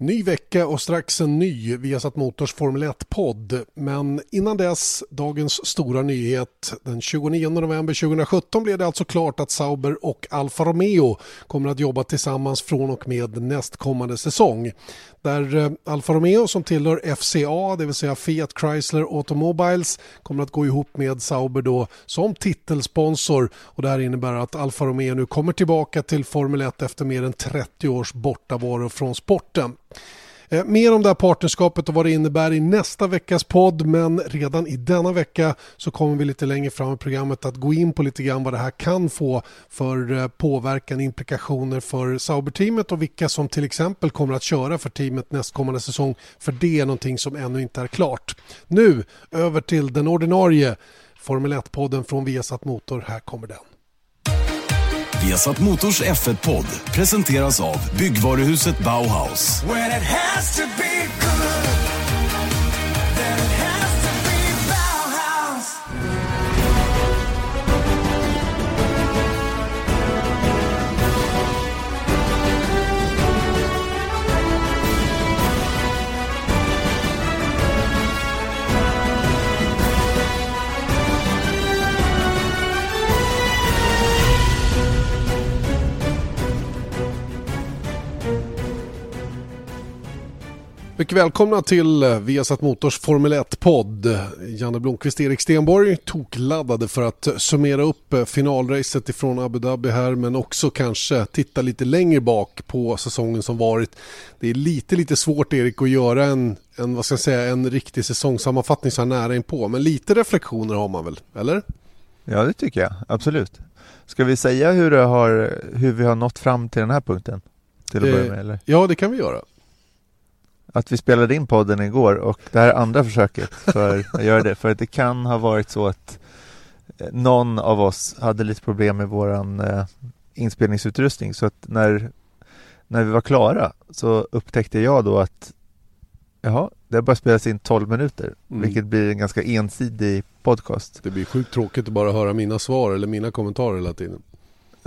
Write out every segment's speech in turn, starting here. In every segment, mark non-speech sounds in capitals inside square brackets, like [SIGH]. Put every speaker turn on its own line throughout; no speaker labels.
Ny vecka och strax en ny Viasat Motors Formel 1-podd. Men innan dess, dagens stora nyhet. Den 29 november 2017 blev det alltså klart att Sauber och Alfa Romeo kommer att jobba tillsammans från och med nästkommande säsong. Där eh, Alfa Romeo som tillhör FCA, det vill säga Fiat Chrysler Automobiles, kommer att gå ihop med Sauber då som titelsponsor. Och det här innebär att Alfa Romeo nu kommer tillbaka till Formel 1 efter mer än 30 års bortavaro från sporten. Eh, mer om det här partnerskapet och vad det innebär i nästa veckas podd men redan i denna vecka så kommer vi lite längre fram i programmet att gå in på lite grann vad det här kan få för eh, påverkan, implikationer för Sauber-teamet och vilka som till exempel kommer att köra för teamet nästkommande säsong för det är någonting som ännu inte är klart. Nu över till den ordinarie Formel 1-podden från Viasat Motor. Här kommer den.
Viasat Motors F1-podd presenteras av byggvaruhuset Bauhaus.
Mycket välkomna till Viasat Motors Formel 1-podd. Janne Blomqvist, Erik Stenborg tokladdade för att summera upp finalracet ifrån Abu Dhabi här men också kanske titta lite längre bak på säsongen som varit. Det är lite, lite svårt Erik att göra en, en, vad ska jag säga, en riktig säsongssammanfattning så här nära inpå men lite reflektioner har man väl, eller?
Ja det tycker jag, absolut. Ska vi säga hur, har, hur vi har nått fram till den här punkten? Till att börja med, eller?
Ja det kan vi göra
att vi spelade in podden igår och det här är andra försöket för [LAUGHS] att göra det. För att det kan ha varit så att eh, någon av oss hade lite problem med våran eh, inspelningsutrustning så att när, när vi var klara så upptäckte jag då att jaha, det har bara spelats in 12 minuter mm. vilket blir en ganska ensidig podcast.
Det blir sjukt tråkigt att bara höra mina svar eller mina kommentarer hela tiden.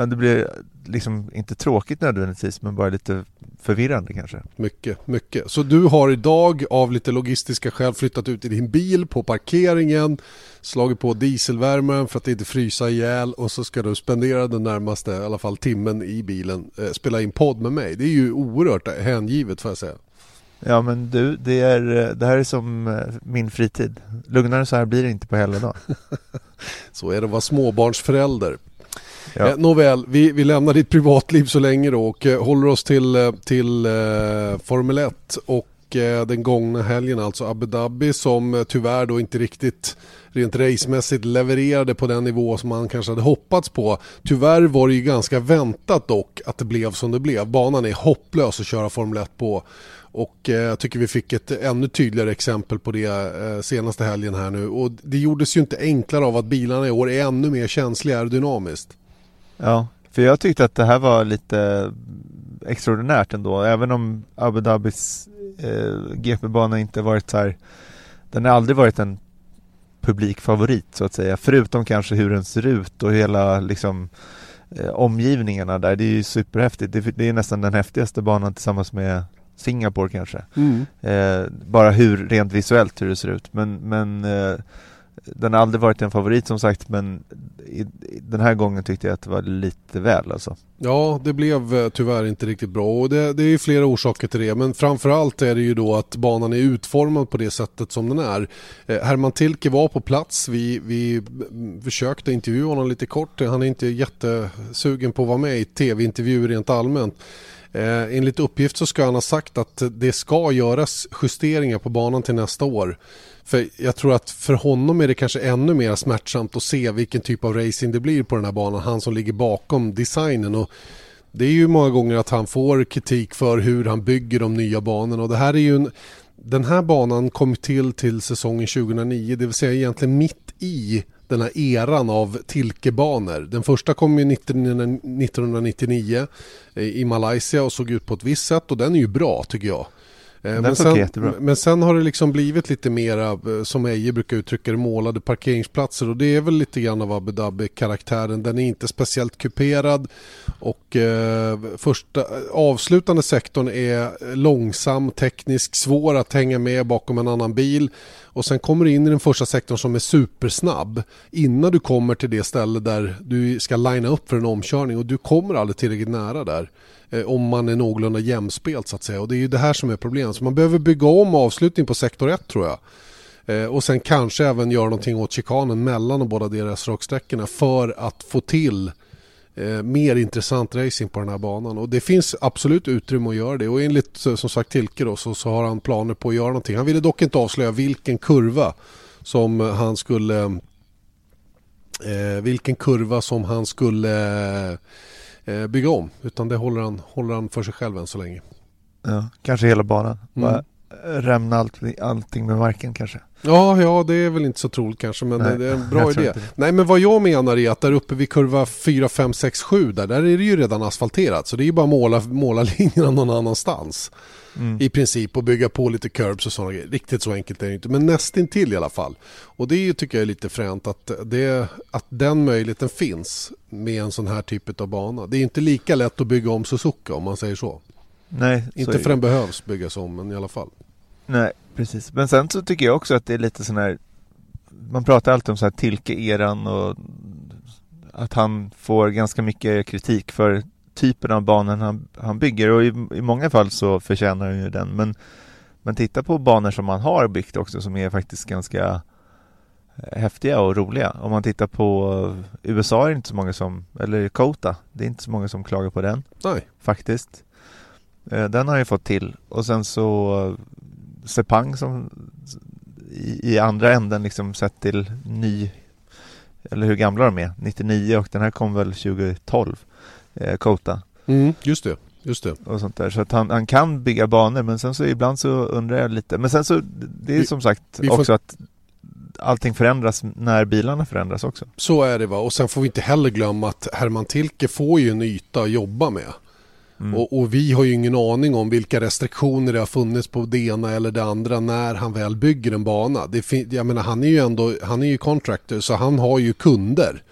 Ja, det blir liksom inte tråkigt nödvändigtvis men bara lite förvirrande kanske.
Mycket, mycket. Så du har idag av lite logistiska skäl flyttat ut i din bil på parkeringen, slagit på dieselvärmaren för att inte frysa ihjäl och så ska du spendera den närmaste, i alla fall timmen i bilen, eh, spela in podd med mig. Det är ju oerhört hängivet får jag säga.
Ja men du, det, är, det här är som eh, min fritid. Lugnare så här blir det inte på hela dagen. [LAUGHS]
så är det att vara småbarnsförälder. Ja. Eh, nåväl, vi, vi lämnar ditt privatliv så länge då och eh, håller oss till, eh, till eh, Formel 1 och eh, den gångna helgen, alltså Abu Dhabi som eh, tyvärr då inte riktigt rent racemässigt levererade på den nivå som man kanske hade hoppats på. Tyvärr var det ju ganska väntat dock att det blev som det blev. Banan är hopplös att köra Formel 1 på och eh, jag tycker vi fick ett ännu tydligare exempel på det eh, senaste helgen här nu och det gjordes ju inte enklare av att bilarna i år är ännu mer känsliga aerodynamiskt.
Ja, för jag tyckte att det här var lite extraordinärt ändå. Även om Abu Dhabis eh, GP-bana inte varit så här, den har aldrig varit en publikfavorit så att säga. Förutom kanske hur den ser ut och hela liksom eh, omgivningarna där. Det är ju superhäftigt. Det, det, är nästan den häftigaste banan tillsammans med Singapore kanske. Mm. Eh, bara hur rent visuellt hur det ser ut. Men, men eh, den har aldrig varit en favorit som sagt men i, den här gången tyckte jag att det var lite väl alltså.
Ja, det blev eh, tyvärr inte riktigt bra och det, det är flera orsaker till det men framförallt är det ju då att banan är utformad på det sättet som den är. Eh, Herman Tilke var på plats, vi, vi mm, försökte intervjua honom lite kort, han är inte jättesugen på att vara med i tv-intervjuer rent allmänt. Eh, enligt uppgift så ska han ha sagt att det ska göras justeringar på banan till nästa år. För jag tror att för honom är det kanske ännu mer smärtsamt att se vilken typ av racing det blir på den här banan. Han som ligger bakom designen. Och det är ju många gånger att han får kritik för hur han bygger de nya banorna. Och det här är ju en, den här banan kom till till säsongen 2009, det vill säga egentligen mitt i den här eran av Tilkebanor. Den första kom ju 1999 eh, i Malaysia och såg ut på ett visst sätt och den är ju bra tycker jag. Eh, men sen, men sen, har det liksom blivit lite mera, eh, som Eje brukar uttrycka det, målade parkeringsplatser. Och det är väl lite grann av Abu Dhabi-karaktären. Den är inte speciellt kuperad. Och eh, första avslutande sektorn är långsam, teknisk, svår att hänga med bakom en annan bil. Och sen kommer du in i den första sektorn som är supersnabb. Innan du kommer till det ställe där du ska linea upp för en omkörning. Och du kommer aldrig tillräckligt nära där. Eh, om man är någorlunda jämspelt så att säga. Och det är ju det här som är problemet. Så man behöver bygga om avslutning på sektor 1 tror jag. Eh, och sen kanske även göra någonting åt chikanen mellan de båda deras raksträckorna för att få till eh, mer intressant racing på den här banan. Och det finns absolut utrymme att göra det. Och enligt eh, som sagt Tilke då, så, så har han planer på att göra någonting. Han ville dock inte avslöja vilken kurva som han skulle eh, vilken kurva som han skulle eh, bygga om. Utan det håller han, håller han för sig själv än så länge.
Ja, kanske hela banan. Mm. Rämna allt, allting med marken kanske.
Ja, ja, det är väl inte så troligt kanske, men Nej, det är en [LAUGHS] bra idé. Nej, men vad jag menar är att där uppe vid kurva 4, 5, 6, 7 där, där är det ju redan asfalterat. Så det är ju bara måla, måla [LAUGHS] linjerna någon annanstans. Mm. I princip och bygga på lite curbs och sådana grejer. Riktigt så enkelt är det inte, men nästintill i alla fall. Och det tycker jag är lite fränt att, det, att den möjligheten finns med en sån här typ av bana. Det är inte lika lätt att bygga om Suzuka om man säger så.
Nej,
inte för den behövs byggas om, men i alla fall.
Nej, precis. Men sen så tycker jag också att det är lite sån här Man pratar alltid om så här Tilke-eran och att han får ganska mycket kritik för typen av banor han, han bygger och i, i många fall så förtjänar han ju den. Men, men titta på banor som han har byggt också som är faktiskt ganska eh, häftiga och roliga. Om man tittar på USA är det inte så många som, eller Kota, det är inte så många som klagar på den.
Nej.
Faktiskt. Eh, den har jag fått till och sen så Sepang som i, i andra änden liksom sett till ny eller hur gamla de är, 99 och den här kom väl 2012 eh, Kota.
Mm, just det. Just det.
Och sånt där. Så att han, han kan bygga banor men sen så ibland så undrar jag lite. Men sen så det är vi, som sagt också får... att allting förändras när bilarna förändras också.
Så är det va. Och sen får vi inte heller glömma att Herman Tilke får ju en yta att jobba med. Mm. Och, och, vi har ju ingen aning om vilka restriktioner det har funnits på det ena eller det andra när han väl bygger en bana. Det jag menar, han är ju ändå han är ju contractor så han har ju kunder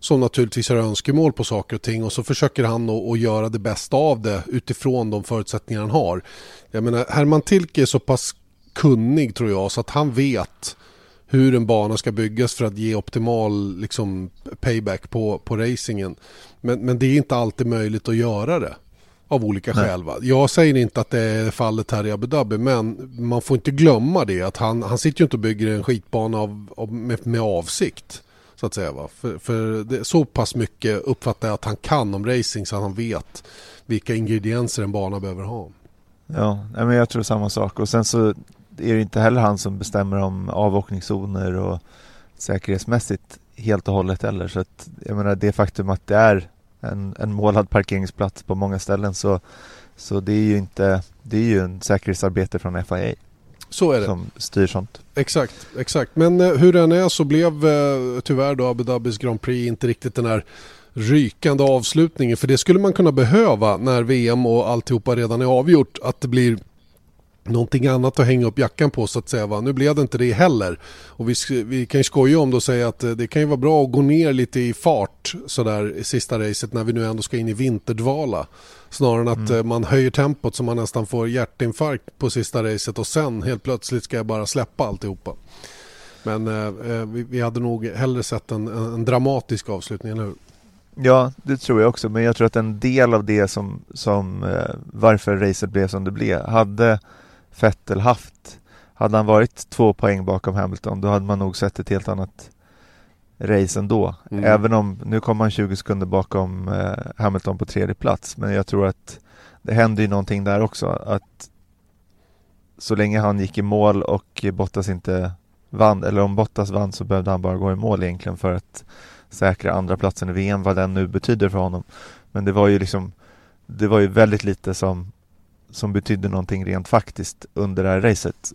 som naturligtvis har önskemål på saker och ting och så försöker han att göra det bästa av det utifrån de förutsättningar han har. Jag menar, Herman Tilke är så pass kunnig tror jag så att han vet hur en bana ska byggas för att ge optimal liksom, payback på, på racingen. Men, men det är inte alltid möjligt att göra det av olika Nej. skäl. Va? Jag säger inte att det är fallet här i Abu Dhabi men man får inte glömma det att han, han sitter ju inte och bygger en skitbana av, av med, med avsikt. Så att säga. Va? För, för det, så pass mycket uppfattar jag att han kan om racing så att han vet vilka ingredienser en bana behöver ha.
Ja, men jag tror samma sak och sen så är det inte heller han som bestämmer om avåkningszoner och säkerhetsmässigt helt och hållet heller. Så att, jag menar det faktum att det är en, en målad parkeringsplats på många ställen så, så det är ju inte, det är ju en säkerhetsarbete från FIA.
Så är det.
Som styr sånt.
Exakt, exakt. Men eh, hur den är så blev eh, tyvärr då Abu Dhabis Grand Prix inte riktigt den här rykande avslutningen. För det skulle man kunna behöva när VM och alltihopa redan är avgjort. Att det blir någonting annat att hänga upp jackan på så att säga. Va? Nu blev det inte det heller. Och vi, vi kan ju skoja om det och säga att eh, det kan ju vara bra att gå ner lite i fart sådär i sista racet när vi nu ändå ska in i vinterdvala. Snarare än att mm. Eh, man höjer tempot så man nästan får hjärtinfarkt på sista racet och sen helt plötsligt ska jag bara släppa alltihopa. Men eh, eh vi, vi, hade nog hellre sett en, en dramatisk avslutning, eller hur?
Ja, det tror jag också. Men jag tror att en del av det som, som varför racet blev som det blev hade Vettel haft. Hade han varit två poäng bakom Hamilton då hade man nog sett ett helt annat race ändå. Mm. Även om, nu kom han 20 sekunder bakom eh, Hamilton på tredje plats. Men jag tror att det hände ju någonting där också. Att så länge han gick i mål och Bottas inte vann, eller om Bottas vann så behövde han bara gå i mål egentligen för att säkra andra platsen i VM, vad den nu betyder för honom. Men det var ju liksom, det var ju väldigt lite som som betydde någonting rent faktiskt under det här racet.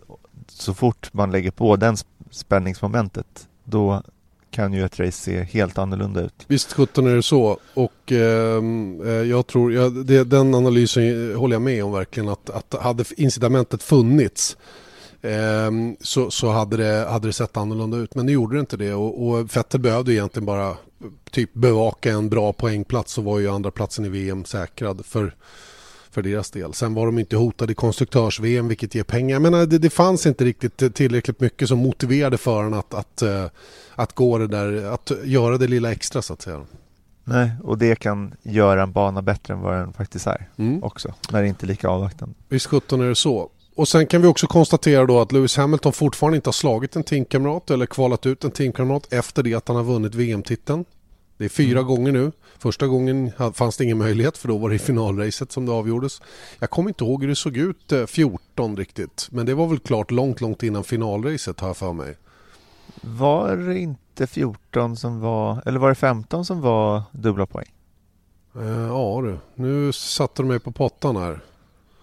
Så fort man lägger på den spänningsmomentet då kan ju ett race se helt annorlunda ut.
Visst 17 är det så och ehm, eh, jag tror, ja, det, den analysen håller jag med om verkligen att, att hade incitamentet funnits eh, så, så hade, det, hade det sett annorlunda ut men det gjorde det inte det och, och Vettel behövde egentligen bara typ bevaka en bra poängplats så var ju andra platsen i VM säkrad för för deras del. Sen var de inte hotade i konstruktörs-VM vilket ger pengar. Men det, det fanns inte riktigt tillräckligt mycket som motiverade förarna att, att, eh, att gå det där, att göra det lilla extra så att säga.
Nej, och det kan göra en bana bättre än vad den faktiskt är mm. också. När det inte är lika avvaktande.
Visst 17 är det så. Och sen kan vi också konstatera då att Lewis Hamilton fortfarande inte har slagit en teamkamrat eller kvalat ut en teamkamrat efter det att han har vunnit VM-titeln. Det är fyra mm. gånger nu. Första gången fanns det ingen möjlighet för då var det i finalracet som det avgjordes. Jag kommer inte ihåg hur det såg ut 14 eh, riktigt. Men det var väl klart långt, långt innan finalracet har jag för mig.
Var det inte 14 som var, eller var det 15 som var dubbla poäng?
Eh, ja du, nu satte du mig på pottan här.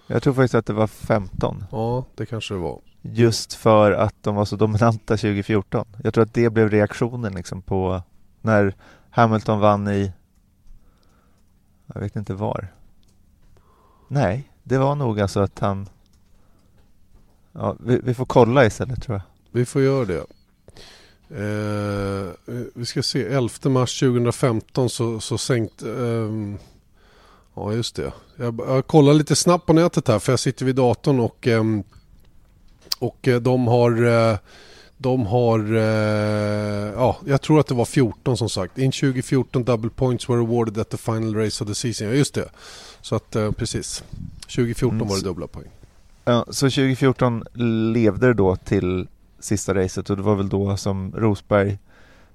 Jag tror faktiskt att det var 15.
Ja, det kanske det var.
Just för att de var så dominanta 2014. Jag tror att det blev reaktionen liksom på när Hamilton vann i jag vet inte var. Nej, det var nog alltså att han... Ja, vi, vi får kolla istället tror jag.
Vi får göra det. Eh, vi ska se, 11 mars 2015 så, så sänkt... Eh, ja, just det. Jag, jag kollar lite snabbt på nätet här för jag sitter vid datorn och, ehm, eh, och de har... Eh, de har, eh, ja, jag tror att det var 14 som sagt. In 2014 double points were awarded at the final race of the season. Ja, just det. Så att eh, precis. 2014 mm. var det dubbla poäng.
Ja, så 2014 levde det då till sista racet och det var väl då som Rosberg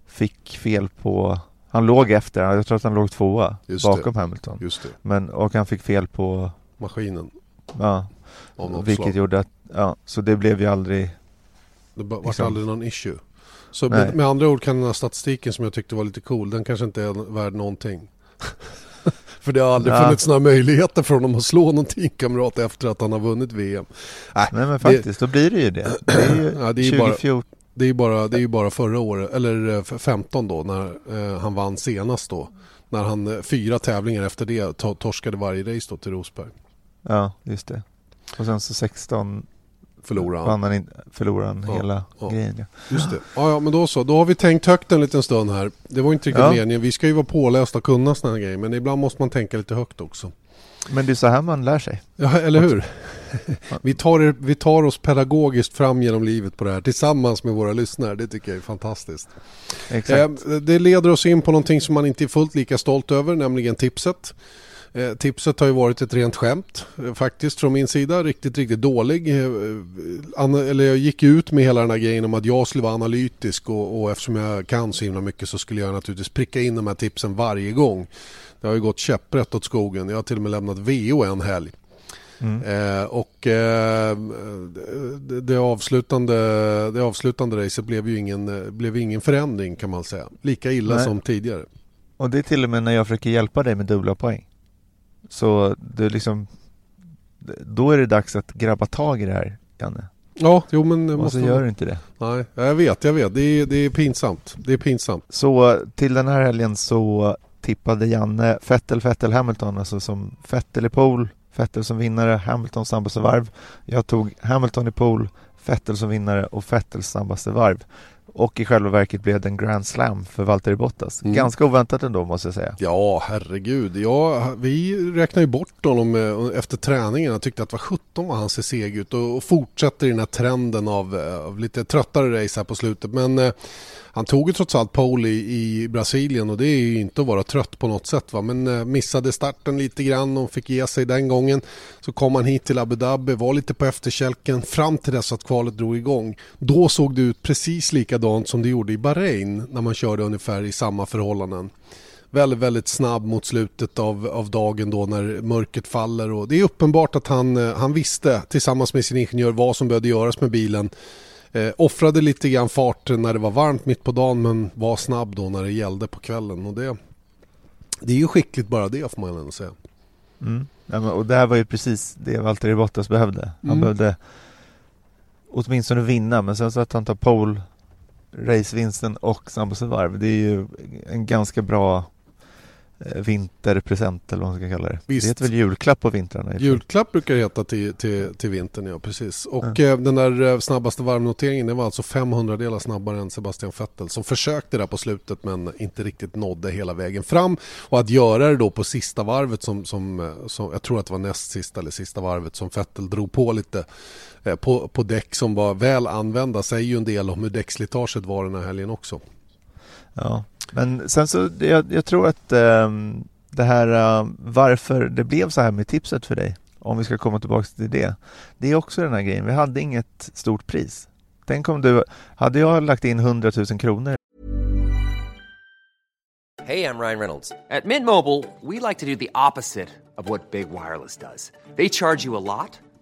fick fel på han låg efter, jag tror att han låg tvåa Just bakom det. Hamilton.
Just det.
Men, och han fick fel på
maskinen.
Ja, vilket slag. gjorde att, ja, så det blev ju aldrig
det var liksom. aldrig någon issue. Så med, med, andra ord kan den här statistiken som jag tyckte var lite cool, den kanske inte är värd någonting. [LAUGHS] För det har aldrig ja. funnits några möjligheter för honom att slå någon teamkamrat efter att han har vunnit VM.
Äh, Nej men faktiskt, det, då blir det ju det. Det är ju [CLEARS THROAT] ja, det är 2014.
Bara, det är bara, det är bara förra året, eller 15 eh, då, när eh, han vann senast då. När han eh, fyra tävlingar efter det torskade varje race då till Rosberg.
Ja, just det. Och sen så 16
Förlorar
han. han in, förlorar han ja, hela ja. grejen. Ja.
Just det. Ja, ja, men då så. Då har vi tänkt högt en liten stund här. Det var inte riktigt ja. meningen. Vi ska ju vara pålästa och kunna sådana här grejer. Men ibland måste man tänka lite högt också.
Men det är så här man lär sig.
Ja, eller hur? [LAUGHS] vi, tar, vi tar oss pedagogiskt fram genom livet på det här tillsammans med våra lyssnare. Det tycker jag är fantastiskt.
Exakt.
Eh, det leder oss in på någonting som man inte är fullt lika stolt över, nämligen tipset. Eh, tipset har ju varit ett rent skämt eh, faktiskt från min sida. Riktigt, riktigt dålig. Eh, eller jag gick ut med hela den här grejen om att jag skulle vara analytisk och, och eftersom jag kan så himla mycket så skulle jag naturligtvis pricka in de här tipsen varje gång. Det har ju gått käpprätt åt skogen. Jag har till och med lämnat VO en helg. Mm. Eh, och eh, det, det, avslutande, det avslutande racet blev ju ingen, blev ingen förändring kan man säga. Lika illa Nej. som tidigare.
Och det är till och med när jag försöker hjälpa dig med dubbla poäng. Så det liksom Då är det dags att grabba tag i det här, Janne.
Ja, jo men...
Och måste... så gör du inte det.
Nej, jag vet, jag vet. Det är, det är pinsamt. Det är pinsamt.
Så till den här helgen så tippade Janne Fettel, Fettel, Hamilton, alltså som Fettel i pool, Fettel som vinnare, Hamilton snabbaste varv. Jag tog Hamilton i pool, Fettel som vinnare och Fettel snabbaste varv. Och i själva verket blev det en Grand Slam för Valtteri Bottas. Mm. Ganska oväntat ändå måste jag säga.
Ja, herregud. Ja, vi räknade ju bort honom eh, efter träningen. Jag tyckte att vad 17 var han ser seg ut och, och fortsätter i den här trenden av, eh, av lite tröttare race här på slutet. Men eh, han tog ju trots allt pole i, i, Brasilien och det är ju inte att vara trött på något sätt. Va? Men eh, missade starten lite grann och fick ge sig den gången. Så kom han hit till Abu Dhabi, var lite på efterkälken fram till dess att kvalet drog igång. Då såg det ut precis likadant som det gjorde i Bahrain när man körde ungefär i samma förhållanden väldigt, väldigt snabb mot slutet av, av dagen då när mörkret faller. Och det är uppenbart att han, eh, han visste tillsammans med sin ingenjör vad som behövde göras med bilen Eh, offrade lite grann fart när det var varmt mitt på dagen men var snabb då när det gällde på kvällen. Och det, det är ju skickligt bara det får man ändå säga.
Mm. Ja, och det här var ju precis det Valtteri Bottas behövde. Han mm. behövde åtminstone vinna men sen så att han tar pole racevinsten och snabbaste varv. Det är ju en ganska bra vinterpresent eller vad man ska kalla det. Visst. Det heter väl julklapp på vintrarna?
Julklapp brukar det heta till, till, till vintern, ja precis. Och ja. Eh, den där eh, snabbaste varvnoteringen det var alltså 500 delar snabbare än Sebastian Vettel som försökte där på slutet men inte riktigt nådde hela vägen fram. Och att göra det då på sista varvet som, som, som jag tror att det var näst sista eller sista varvet som Vettel drog på lite på, på däck som var väl använda säger ju en del om hur däckslitaget var den här helgen också.
Ja, men sen så, jag, jag tror att eh, det här uh, varför det blev så här med tipset för dig, om vi ska komma tillbaka till det, det är också den här grejen. Vi hade inget stort pris. Tänk om du, hade jag lagt in 100 000 kronor
Hej, jag Ryan Reynolds. At Mint Mobile, we like to do the opposite of what Big Wireless does. They charge you a lot,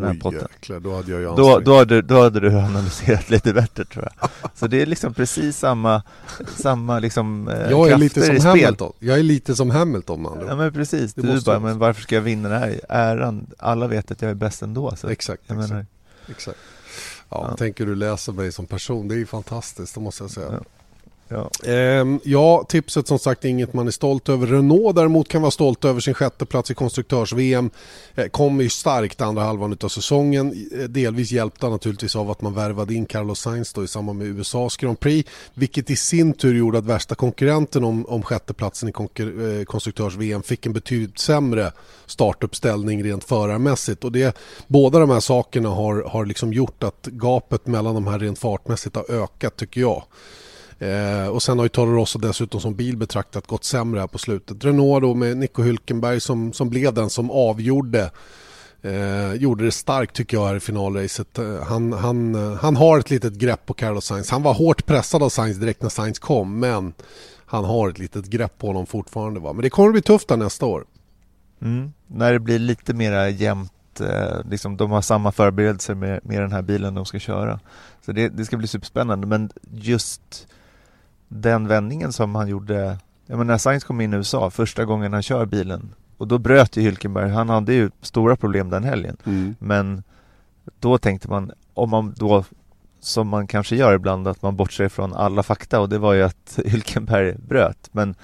Den här potten.
Jäklar, då, hade jag
då, då, hade, då hade du analyserat [LAUGHS] lite bättre tror jag. Så det är liksom precis samma, samma liksom,
eh, jag är lite som Hamilton. Jag är lite som Hamilton man.
Ja men precis. Det du bara, men varför ska jag vinna den här äran? Alla vet att jag är bäst ändå. Så.
Exakt. Jag exakt. Menar, exakt. Ja, ja. Tänker du läsa mig som person, det är ju fantastiskt, det måste jag säga. Ja. Ja. Ehm, ja, tipset som sagt är inget man är stolt över. Renault däremot kan vara stolt över sin sjätte plats i konstruktörs-VM. Kommer eh, kom ju starkt andra halvan av säsongen. Eh, delvis hjälpta naturligtvis av att man värvade in Carlos Sainz då i samband med USAs Grand Prix. Vilket i sin tur gjorde att värsta konkurrenten om, om sjätteplatsen i eh, konstruktörs-VM fick en betydligt sämre startuppställning rent förarmässigt. Och det, båda de här sakerna har, har liksom gjort att gapet mellan de här rent fartmässigt har ökat tycker jag. Eh, och sen har ju Toro Rosso dessutom som bil betraktat gått sämre här på slutet. Renault då med Nico Hülkenberg som, som blev den som avgjorde Eh, gjorde det starkt tycker jag här i finalracet. Eh, han, han, eh, han har ett litet grepp på Carlos Sainz. Han var hårt pressad av Sainz direkt när Sainz kom men han har ett litet grepp på honom fortfarande. Va? Men det kommer att bli tufft där nästa år.
Mm. När det blir lite mer jämnt, eh, liksom, de har samma förberedelser med, med den här bilen de ska köra. Så det, det ska bli superspännande men just den vändningen som han gjorde, jag menar när Sainz kom in i USA första gången han kör bilen och då bröt ju Hülkenberg, han hade ju stora problem den helgen. Mm. Men då tänkte man, om man då som man kanske gör ibland, att man bortser från alla fakta och det var ju att [LAUGHS] Hülkenberg bröt. Men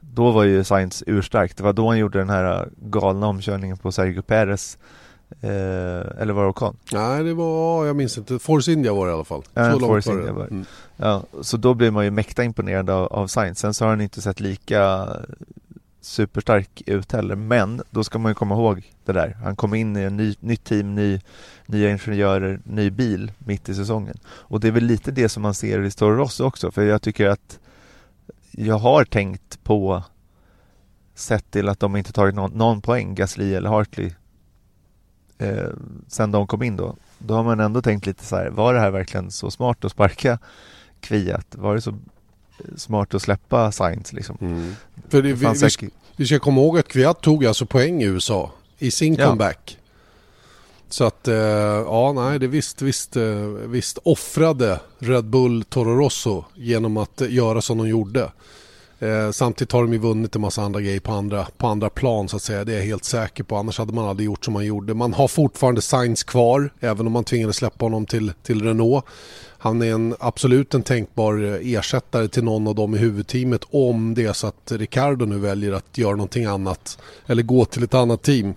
då var ju Sainz urstark. Det var då han gjorde den här galna omkörningen på Sergio Perez Eh, eller var det Ocon?
Nej, det var, jag minns inte. Force India var det i alla fall.
Ja, så Force India var mm. Ja, så då blir man ju mäkta imponerad av, av Sainz. Sen så har han inte sett lika superstark ut heller. Men då ska man ju komma ihåg det där. Han kom in i en ny, nytt team, ny, nya ingenjörer, ny bil mitt i säsongen. Och det är väl lite det som man ser i Toro Rosso också. För jag tycker att jag har tänkt på sett till att de inte tagit någon, någon poäng, Gasly eller Hartley eh, sen de kom in då, då har man ändå tänkt lite så här, var det här verkligen så smart att sparka Kviat? Var det så smart att släppa Sainz liksom? Mm.
För det, vi, vi, ska, vi, ska komma ihåg att Kviat tog alltså poäng i USA i sin ja. comeback. Så att, eh, ja nej, det visst, visst, eh, visst offrade Red Bull Toro Rosso genom att göra som de gjorde. Eh, samtidigt har de ju vunnit en massa andra grejer på andra, på andra plan så att säga. Det är jag helt säker på. Annars hade man aldrig gjort som man gjorde. Man har fortfarande Sainz kvar även om man tvingades släppa honom till, till Renault. Han är en, absolut en tänkbar eh, ersättare till någon av dem i huvudteamet om det är så att Ricardo nu väljer att göra någonting annat eller gå till ett annat team.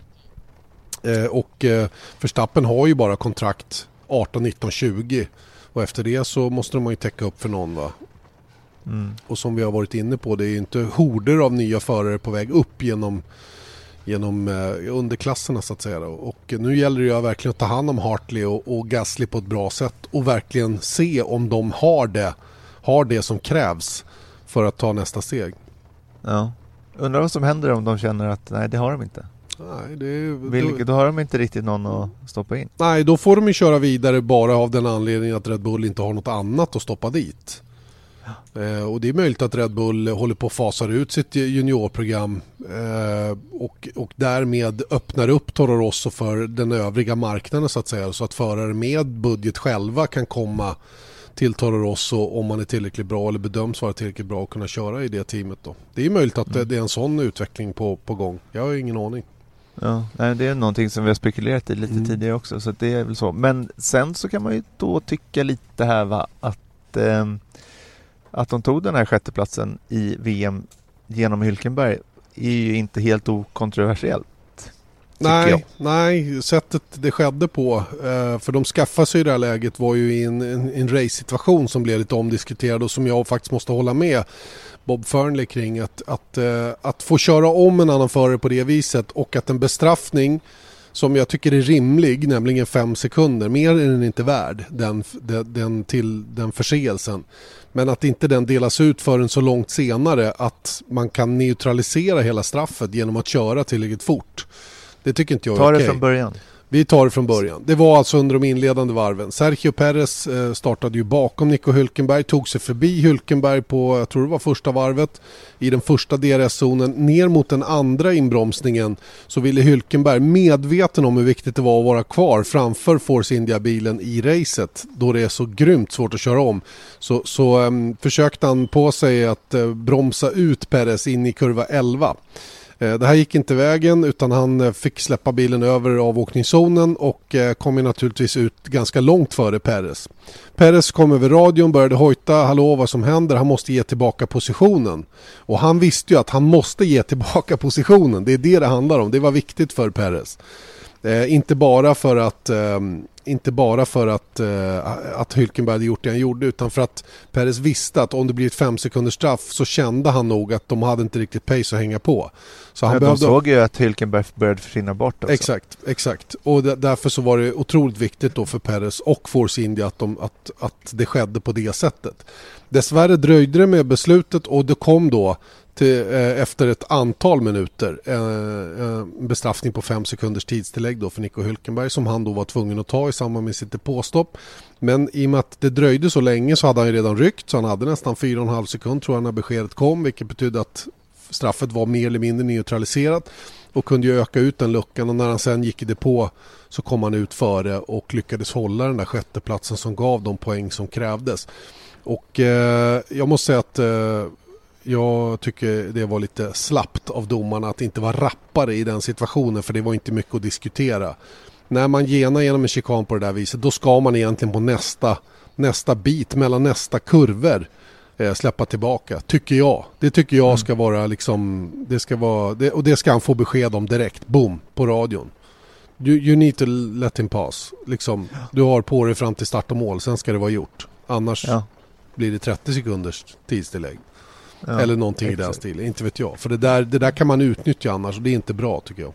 Eh, och eh, Verstappen har ju bara kontrakt 18, 19, 20 och efter det så måste de ju täcka upp för någon va. Mm. Och som vi har varit inne på, det är inte horder av nya förare på väg upp genom, genom eh, underklasserna så att säga. Och nu gäller det ju verkligen att ta hand om Hartley och, och Gasly på ett bra sätt och verkligen se om de har det, har det som krävs för att ta nästa steg.
Ja. Undrar vad som händer om de känner att nej, det har de inte.
Nej, det,
Vilket, då, då har de inte riktigt någon att stoppa in.
Nej, då får de ju köra vidare bara av den anledningen att Red Bull inte har något annat att stoppa dit. Eh, och det är möjligt att Red Bull håller på att fasa ut sitt juniorprogram eh, och, och därmed öppnar upp Toro Rosso för den övriga marknaden så att säga. Så att förare med budget själva kan komma till Toro Rosso om man är tillräckligt bra eller bedöms vara tillräckligt bra att kunna köra i det teamet. Då. Det är möjligt att mm. det är en sån utveckling på, på gång. Jag har ingen aning.
Ja, det är någonting som vi har spekulerat i lite mm. tidigare också så det är väl så. Men sen så kan man ju då tycka lite här va att eh, att de tog den här sjätteplatsen i VM genom Hylkenberg är ju inte helt okontroversiellt.
Nej, nej, sättet det skedde på, eh, för de skaffade sig i det här läget var ju i en, en, en race-situation som blev lite omdiskuterad och som jag faktiskt måste hålla med Bob Fernley kring att, att, eh, att få köra om en annan förare på det viset och att en bestraffning som jag tycker är rimlig, nämligen fem sekunder, mer är den inte värd, den, den, till den förseelsen. Men att inte den delas ut förrän så långt senare att man kan neutralisera hela straffet genom att köra tillräckligt fort. Det tycker inte jag är
okej.
Ta
det från början.
Vi tar det från början. Det var alltså under de inledande varven. Sergio Perez eh, startade ju bakom Nico Hülkenberg, tog sig förbi Hülkenberg på, jag tror det var första varvet, i den första DRS-zonen. Ner mot den andra inbromsningen så ville Hülkenberg, medveten om hur viktigt det var att vara kvar framför Force India-bilen i racet, då det är så grymt svårt att köra om, så, så um, försökte han på sig att uh, bromsa ut Perez in i kurva 11. Eh, det här gick inte vägen utan han eh, fick släppa bilen över avåkningszonen och eh, kom ju naturligtvis ut ganska långt före Perez. Perez kom över radion, började hojta, hallå vad som händer, han måste ge tillbaka positionen. Och han visste ju att han måste ge tillbaka [LAUGHS] positionen, det är det det handlar om, det var viktigt för Perez. Eh, inte bara för att eh, inte bara för att, eh, att Hülkenberg hade gjort det han gjorde utan för att Perez visste att om det blir ett fem sekunders straff så kände han nog att de hade inte riktigt pace att hänga på.
Så han ja, behövde... De såg ju att Hülkenberg började försvinna bort också.
Exakt, exakt. Och därför så var det otroligt viktigt då för Perez och Force India att, de, att, att det skedde på det sättet. Dessvärre dröjde det med beslutet och det kom då till, eh, efter ett antal minuter eh, eh, bestraffning på fem sekunders tidstillägg då för Nico Hülkenberg som han då var tvungen att ta i i samband med sitt depåstopp. Men i och med att det dröjde så länge så hade han ju redan ryckt så han hade nästan 4,5 sekund tror jag när beskedet kom vilket betydde att straffet var mer eller mindre neutraliserat och kunde ju öka ut den luckan och när han sen gick i depå så kom han ut före och lyckades hålla den där sjätteplatsen som gav de poäng som krävdes. Och eh, jag måste säga att eh, jag tycker det var lite slappt av domarna att inte vara rappare i den situationen för det var inte mycket att diskutera. När man genar genom en chikan på det där viset då ska man egentligen på nästa, nästa bit mellan nästa kurvor eh, släppa tillbaka, tycker jag. Det tycker jag mm. ska vara liksom, det ska vara, det, och det ska han få besked om direkt, boom, på radion. You, you need to let him pass. Liksom, du har på dig fram till start och mål, sen ska det vara gjort. Annars ja. blir det 30 sekunders tidstillägg. Ja, Eller någonting exakt. i den stilen, inte vet jag. För det där, det där kan man utnyttja annars och det är inte bra tycker jag.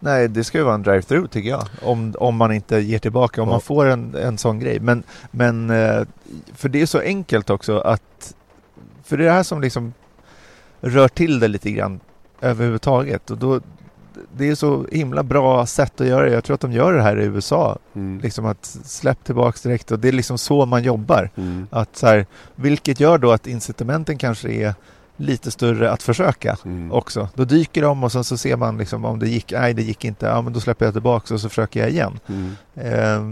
Nej, det ska ju vara en drive-through tycker jag. Om, om man inte ger tillbaka, om ja. man får en, en sån grej. Men, men eh, för det är så enkelt också att... För det är det här som liksom rör till det lite grann överhuvudtaget. Och då, det är så himla bra sätt att göra det. Jag tror att de gör det här i USA. Mm. Liksom att släpp tillbaks direkt och det är liksom så man jobbar. Mm. Att så här, vilket gör då att incitamenten kanske är lite större att försöka mm. också. Då dyker de och sen så ser man liksom om det gick, nej det gick inte, ja men då släpper jag tillbaka och så försöker jag igen. Eh,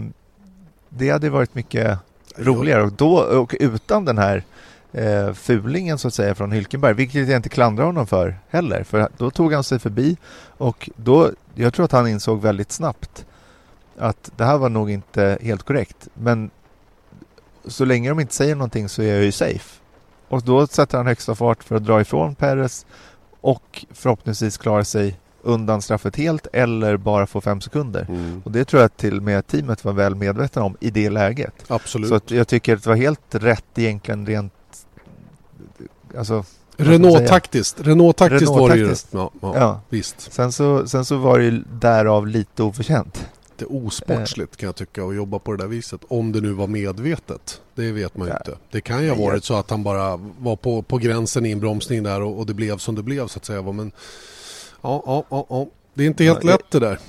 det hade varit mycket roligare och då och utan den här eh, fulingen så att säga från Hylkenberg, vilket jag inte klandrar honom för heller. För då tog han sig förbi och då, jag tror att han insåg väldigt snabbt att det här var nog inte helt korrekt. Men så länge de inte säger någonting så är jag ju safe. Och då sätter han högsta fart för att dra ifrån Perez och förhoppningsvis klara sig undan straffet helt eller bara få fem sekunder. Mm. Och Det tror jag till och med teamet var väl medvetna om i det läget.
Absolut.
Så jag tycker att det var helt rätt egentligen rent
alltså, Renault-taktiskt. Renault-taktiskt Renault var det ju. Ja, ja, ja, visst.
Sen så, sen så var det ju därav lite oförtjänt.
Är osportsligt kan jag tycka att jobba på det där viset. Om det nu var medvetet. Det vet man ju inte. Det kan ju ha varit så att han bara var på, på gränsen i inbromsning där och, och det blev som det blev så att säga. Men ja, ja, ja, ja. det är inte helt lätt det där.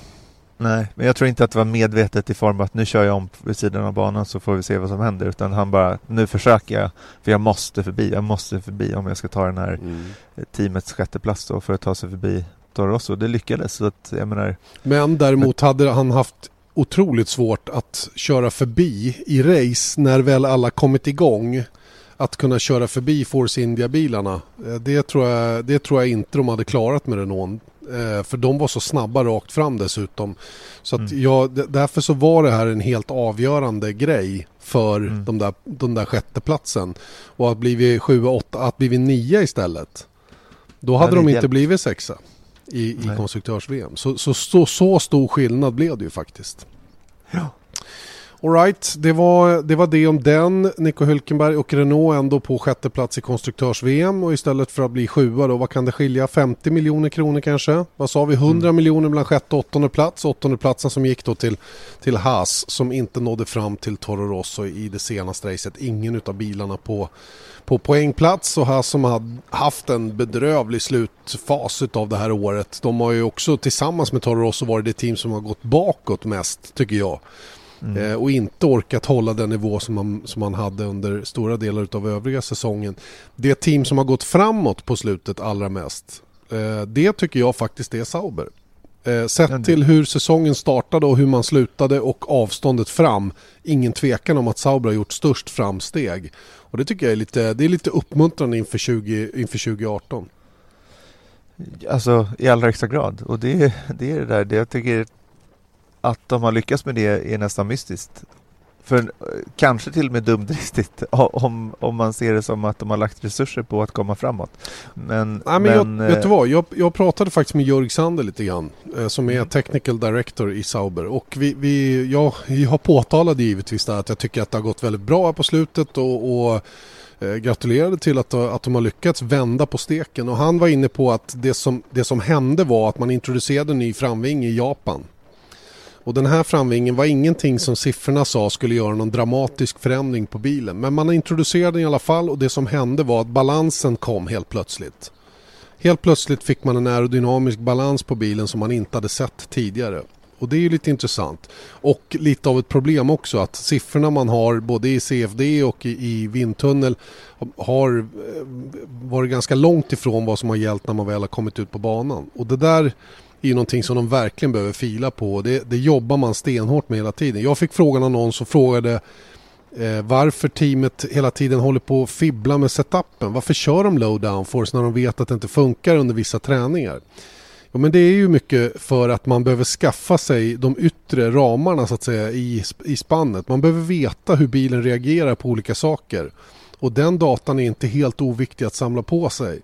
Nej, men jag tror inte att det var medvetet i form av att nu kör jag om vid sidan av banan så får vi se vad som händer. Utan han bara, nu försöker jag, för jag måste förbi. Jag måste förbi om jag ska ta den här mm. teamets sjätteplats då för att ta sig förbi Toro Rosso. Det lyckades. Så att, jag menar,
men däremot hade han haft otroligt svårt att köra förbi i race när väl alla kommit igång. Att kunna köra förbi Force India-bilarna. Eh, det tror, jag, det tror jag inte de hade klarat med Renault. Eh, för de var så snabba rakt fram dessutom. Så att mm. jag, därför så var det här en helt avgörande grej för mm. de där, de där sjätteplatsen. Och att bli sju, åtta, att bli nia istället. Då hade de inte hjälpt. blivit sexa i, i konstruktörs-VM. Så, så, så, så stor skillnad blev det ju faktiskt.
Ja.
Alright, det var, det var det om den. Nico Hülkenberg och Renault ändå på sjätte plats i konstruktörs-VM och istället för att bli sjua då, vad kan det skilja? 50 miljoner kronor kanske? Vad sa vi? 100 mm. miljoner mellan sjätte och åttonde plats. Åttonde platsen som gick då till, till Haas som inte nådde fram till Toro Rosso i det senaste racet. Ingen av bilarna på, på poängplats och Haas som har haft en bedrövlig slutfas av det här året. De har ju också tillsammans med Toro Rosso varit det team som har gått bakåt mest tycker jag. Mm. Eh, och inte orkat hålla den nivå som man, som man hade under stora delar av övriga säsongen. Det team som har gått framåt på slutet allra mest, eh, det tycker jag faktiskt är Sauber. Eh, sett till hur säsongen startade och hur man slutade och avståndet fram. Ingen tvekan om att Sauber har gjort störst framsteg. Och det tycker jag är lite, det är lite uppmuntrande inför, 20, inför 2018.
Alltså i allra högsta grad. Och det, det är det där, det jag tycker att de har lyckats med det är nästan mystiskt. För kanske till och med dumdristigt [LAUGHS] om, om man ser det som att de har lagt resurser på att komma framåt. Men,
Nej, men, men jag, vet du vad? Jag, jag pratade faktiskt med Jörg Sander lite grann eh, som är mm. technical director i Sauber och vi, vi, jag, jag påtalade givetvis där att jag tycker att det har gått väldigt bra på slutet och, och eh, gratulerade till att, att de har lyckats vända på steken och han var inne på att det som, det som hände var att man introducerade en ny framving i Japan och den här framvingen var ingenting som siffrorna sa skulle göra någon dramatisk förändring på bilen. Men man introducerade den i alla fall och det som hände var att balansen kom helt plötsligt. Helt plötsligt fick man en aerodynamisk balans på bilen som man inte hade sett tidigare. Och det är ju lite intressant. Och lite av ett problem också att siffrorna man har både i CFD och i, i vindtunnel har eh, varit ganska långt ifrån vad som har gällt när man väl har kommit ut på banan. Och det där är ju någonting som de verkligen behöver fila på. Det, det jobbar man stenhårt med hela tiden. Jag fick frågan av någon som frågade eh, varför teamet hela tiden håller på att fibbla med setupen. Varför kör de low downforce när de vet att det inte funkar under vissa träningar? Ja, men det är ju mycket för att man behöver skaffa sig de yttre ramarna så att säga i, i spannet. Man behöver veta hur bilen reagerar på olika saker. Och den datan är inte helt oviktig att samla på sig.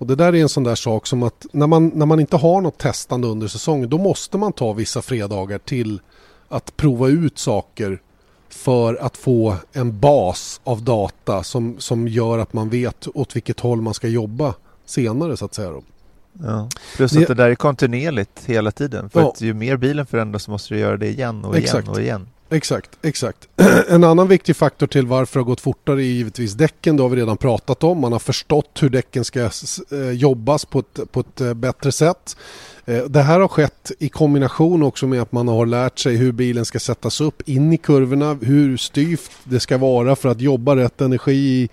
Och det där är en sån där sak som att när man, när man inte har något testande under säsongen då måste man ta vissa fredagar till att prova ut saker för att få en bas av data som, som gör att man vet åt vilket håll man ska jobba senare så att säga. Då.
Ja. Plus att det, det där är kontinuerligt hela tiden. För ja. att ju mer bilen förändras så måste du göra det igen och Exakt. igen och igen.
Exakt, exakt. [CLEARS THROAT] En annan viktig faktor till varför det har gått fortare är givetvis däcken. Det har vi redan pratat om. Man har förstått hur däcken ska eh, eh, jobbas på ett, på ett eh, bättre sätt. Det här har skett i kombination också med att man har lärt sig hur bilen ska sättas upp in i kurvorna, hur styvt det ska vara för att jobba rätt energi i,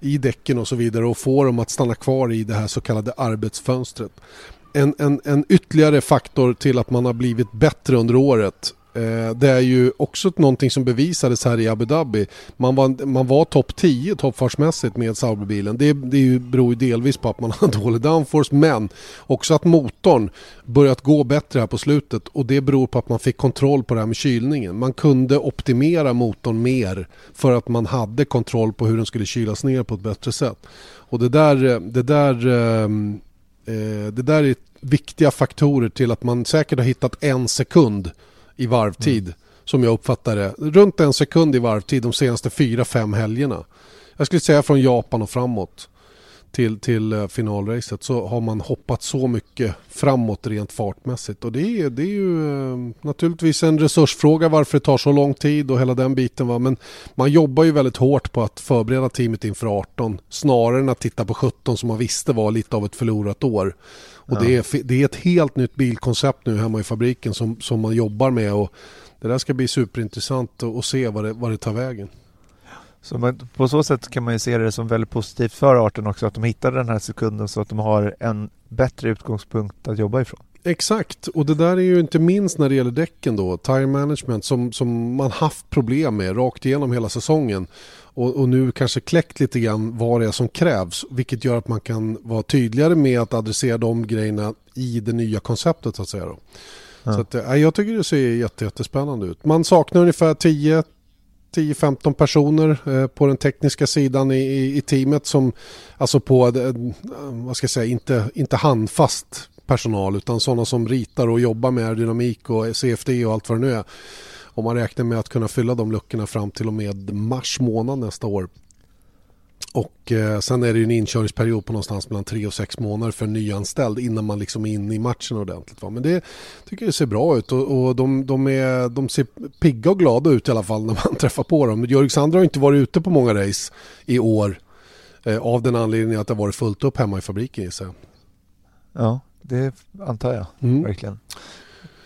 i däcken och så vidare och få dem att stanna kvar i det här så kallade arbetsfönstret. En, en, en ytterligare faktor till att man har blivit bättre under året Eh, det är ju också någonting som bevisades här i Abu Dhabi. Man var, man var topp 10 toppfartsmässigt med Sauberbilen. Det, det beror ju delvis på att man har [LAUGHS] dålig downforce men också att motorn börjat gå bättre här på slutet och det beror på att man fick kontroll på det här med kylningen. Man kunde optimera motorn mer för att man hade kontroll på hur den skulle kylas ner på ett bättre sätt. Och det där, eh, det där, eh, det där är viktiga faktorer till att man säkert har hittat en sekund i varvtid. Mm. Som jag uppfattar det. Runt en sekund i varvtid de senaste fyra, fem helgerna. Jag skulle säga från Japan och framåt. till, till eh, finalracet så har man hoppat så mycket framåt rent fartmässigt. Och det är, det är ju eh, naturligtvis en resursfråga varför det tar så lång tid och hela den biten. Va? Men man jobbar ju väldigt hårt på att förbereda teamet inför 18 snarare än att titta på 17 som man visste var lite av ett förlorat år. Och ja. det, är, det är ett helt nytt bilkoncept nu hemma i fabriken som, som man jobbar med. och Det där ska bli superintressant att se vad det, vad det tar vägen.
Så man, på så sätt kan man ju se det som väldigt positivt för arten också att de hittade den här sekunden så att de har en bättre utgångspunkt att jobba ifrån.
Exakt, och det där är ju inte minst när det gäller däcken då, tire management som, som man haft problem med rakt igenom hela säsongen. Och, och, nu kanske kläckt lite grann vad det är som krävs, vilket gör att man kan vara tydligare med att adressera de grejerna i det nya konceptet så att säga. Då. Ja. Så att, äh, jag tycker det ser jättespännande ut. Man saknar ungefär 10 10-15 personer eh, på den tekniska sidan i, i, teamet som alltså på, eh, vad ska jag säga, inte, inte handfast personal utan sådana som ritar och jobbar med aerodynamik och CFD och allt vad det nu är. Och man räknar med att kunna fylla de luckorna fram till och med mars månad nästa år. Och eh, sen är det ju en inkörningsperiod på någonstans mellan tre och sex månader för en nyanställd innan man liksom är inne i matchen ordentligt. Va? Men det tycker jag ser bra ut och, och de, de, är, de ser pigga och glada ut i alla fall när man [LAUGHS] träffar på dem. Jörg Sandra har inte varit ute på många race i år eh, av den anledningen att det har varit fullt upp hemma i fabriken gissar jag.
Ja, det antar jag mm. verkligen.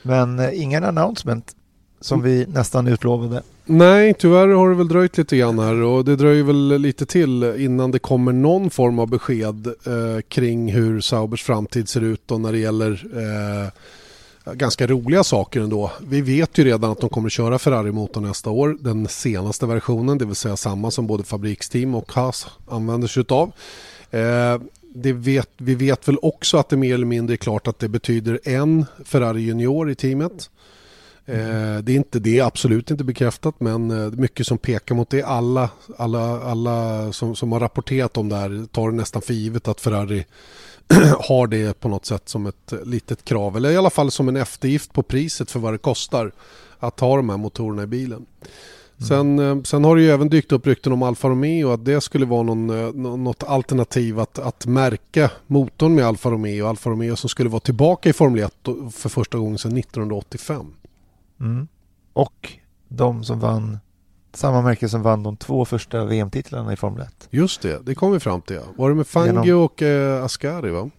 Men eh, ingen announcement som vi nästan utlovade.
Nej, tyvärr har det väl dröjt lite grann här och det dröjer väl lite till innan det kommer någon form av besked eh, kring hur Saubers framtid ser ut och när det gäller eh, ganska roliga saker ändå. Vi vet ju redan att de kommer köra Ferrari-motorn nästa år, den senaste versionen, det vill säga samma som både fabriksteam och Haas använder sig av. Eh, vet, vi vet väl också att det mer eller mindre är klart att det betyder en Ferrari Junior i teamet. Mm. Det är inte det, absolut inte bekräftat, men eh, mycket som pekar mot det. Alla, alla, alla som, som har rapporterat om det här tar det nästan för givet att Ferrari [CLEARS THROAT] har det på något sätt som ett litet krav, eller i alla fall som en eftergift på priset för vad det kostar att ha de här motorerna i bilen. Mm. Sen, eh, sen har det ju även dykt upp rykten om Alfa Romeo att det skulle vara någon, något alternativ att, att märka motorn med Alfa Romeo. Alfa Romeo som skulle vara tillbaka i Formel 1 för första gången sedan 1985.
Mm. Och de som vann samma märke som vann de två första VM-titlarna i Formel 1.
Just det, det kom vi fram till. Var det med Fangio Genom... och eh, Ascari va?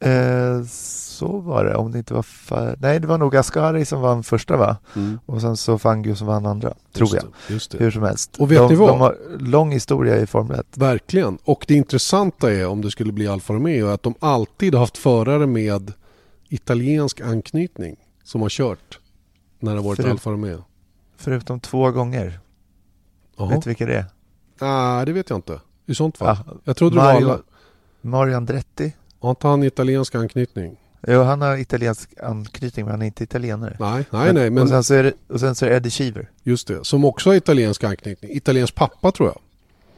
Eh, så var det, om det inte var... Fa... Nej, det var nog Ascari som vann första va? Mm. Och sen så Fangio som vann andra, tror just jag. Det, just det. Hur som helst.
Och vet de, ni vad?
De har lång historia i Formel 1.
Verkligen. Och det intressanta är, om det skulle bli Alfa Romeo, att de alltid har haft förare med italiensk anknytning som har kört när det har varit Förut, Alfa Romeo?
Förutom två gånger. Aha. Vet du vilka det är?
Nej, det vet jag inte. I sånt fall. Ja, jag trodde Mario, det var alla...
Mario Andretti.
Har inte han italiensk anknytning?
Jo, han har italiensk anknytning men han är inte italienare.
Nej, nej, nej. Men...
Och, sen så är det, och sen så är det Eddie Cheever.
Just det, som också har italiensk anknytning. Italiensk pappa tror jag.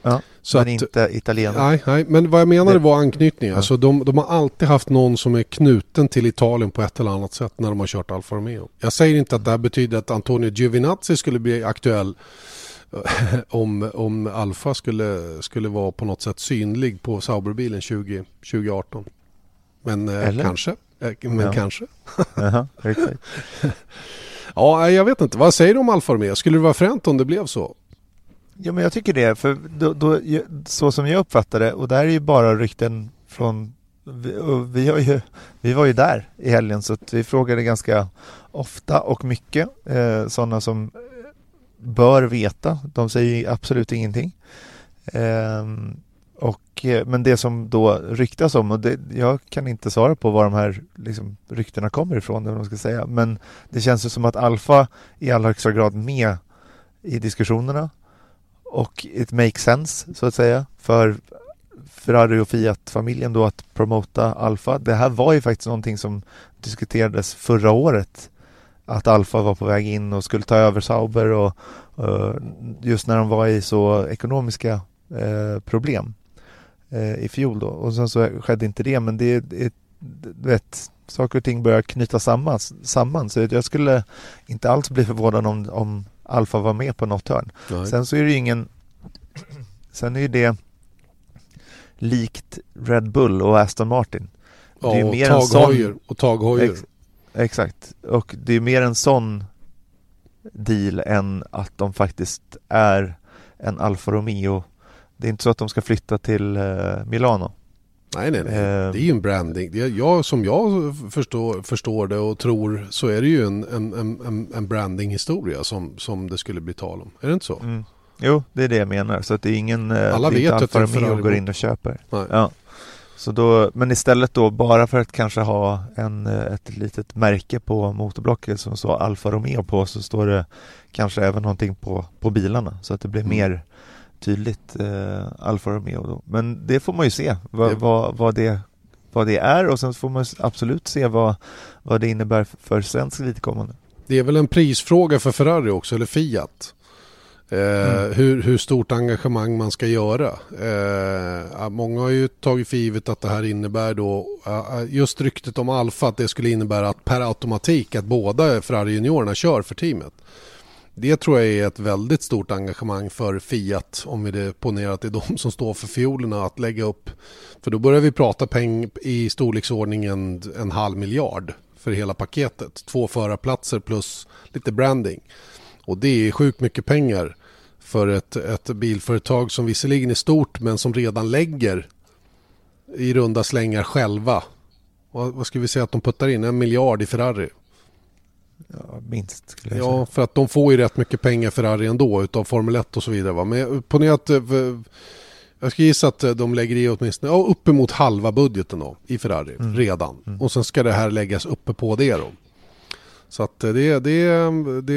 Ja, så men att, inte italienare.
Nej, nej, men vad jag menade var anknytning. Ja. Alltså de, de har alltid haft någon som är knuten till Italien på ett eller annat sätt när de har kört Alfa Romeo. Jag säger inte att det här betyder att Antonio Giovinazzi skulle bli aktuell [LAUGHS] om, om Alfa skulle, skulle vara på något sätt synlig på Sauberbilen 20, 2018. Men eh, kanske. Eh, men ja. kanske. [LAUGHS] [LAUGHS] Ja, jag vet inte. Vad säger du om Alfa Romeo? Skulle det vara fränt om det blev så?
Ja, men jag tycker det. För då, då, så som jag uppfattar det, och det här är ju bara rykten från... Vi, vi, har ju, vi var ju där i helgen så vi frågade ganska ofta och mycket. Eh, sådana som bör veta. De säger absolut ingenting. Ehm, eh, och, men det som då ryktas om, och det, jag kan inte svara på var de här liksom, ryktena kommer ifrån, eller man ska säga. men det känns ju som att Alfa i allra högsta grad med i diskussionerna och it makes sense så att säga för Ferrari och Fiat-familjen då att promota Alfa. Det här var ju faktiskt någonting som diskuterades förra året att Alfa var på väg in och skulle ta över Sauber och, och just när de var i så ekonomiska eh, problem eh, i fjol då och sen så skedde inte det men det, du vet saker och ting börjar knyta samman, samman så jag skulle inte alls bli förvånad om, om Alfa var med på något hörn. Nej. Sen så är det ju ingen... Sen är ju det likt Red Bull och Aston Martin.
Ja,
det är ju
och
mer en
taghojer.
sån-
Och.
Ex- Exakt, och det är mer en sån deal än att de faktiskt är en Alfa Romeo. Det är inte så att de ska flytta till eh, Milano.
Nej, nej, nej.
Eh.
Det är ju en branding. Det är, jag, som jag förstår, förstår det och tror så är det ju en, en, en, en brandinghistoria som, som det skulle bli tal om. Är det inte så?
Mm. Jo, det är det jag menar. Så att det är ingen eh,
Alla
det
vet
inte
att
Alfa Romeo går in och köper.
Nej.
Ja. Så då, men istället då bara för att kanske ha en, eh, ett litet märke på motorblocket som står Alfa Romeo på så står det kanske även någonting på, på bilarna så att det blir
Mm.
mer tydligt eh, Alfa Romeo då. Men det får man ju se vad,
Det-
vad, vad, det, vad det är och sen får man absolut se vad, vad det innebär för, för svensk vidkommande.
Det är väl en prisfråga för Ferrari också, eller Fiat. Eh,
Mm.
hur, hur stort engagemang man ska göra. Eh, många har ju tagit för givet att det här innebär då, just ryktet om Alfa, att det skulle innebära att per automatik att båda Ferrari juniorerna kör för teamet. Det tror jag är ett väldigt stort engagemang för Fiat om vi ponerar att det är de som står för fiolerna att lägga upp. För då börjar vi prata peng i storleksordningen en halv miljard för hela paketet. Två förarplatser plus lite branding. Och det är sjukt mycket pengar för ett, ett bilföretag som visserligen är stort men som redan lägger i runda slängar själva. Vad, vad ska vi säga att de puttar in? En miljard i Ferrari.
Ja, minst skulle jag säga.
Ja, för att de får ju rätt mycket pengar Ferrari ändå utav Formel 1 och så vidare. Va? Men ponera att eh, jag ska gissa att eh, de lägger i åtminstone ja, uppemot halva budgeten då, i Ferrari redan. Och sen ska det här läggas uppe på det då. Så att det, det, det,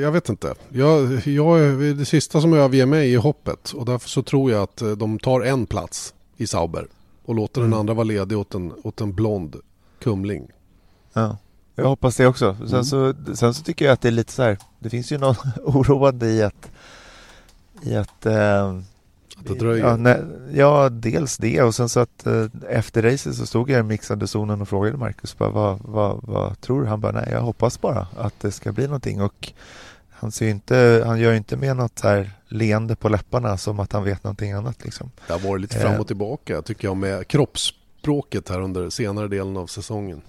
jag vet inte. Jag, jag, det sista som överger mig är hoppet. Och därför så tror jag att eh, de tar en plats i Sauber. Och låter den andra vara ledig åt en, åt en blond kumling.
Ja, jag hoppas det också. Sen,
Mm.
så, sen så tycker jag att det är lite så här, det finns ju något [LAUGHS] oroande i att i att, eh,
Att det dröjer.
Ja, nej, ja, dels det och sen så att eh, efter racet så stod jag i mixade zonen och frågade Marcus bara, vad, vad, vad tror du? Han bara, nej jag hoppas bara att det ska bli någonting och han, ser inte, han gör ju inte med något här leende på läpparna som att han vet någonting annat liksom.
Det har varit lite
Eh.
fram och tillbaka tycker jag med kroppsspråket här under senare delen av säsongen.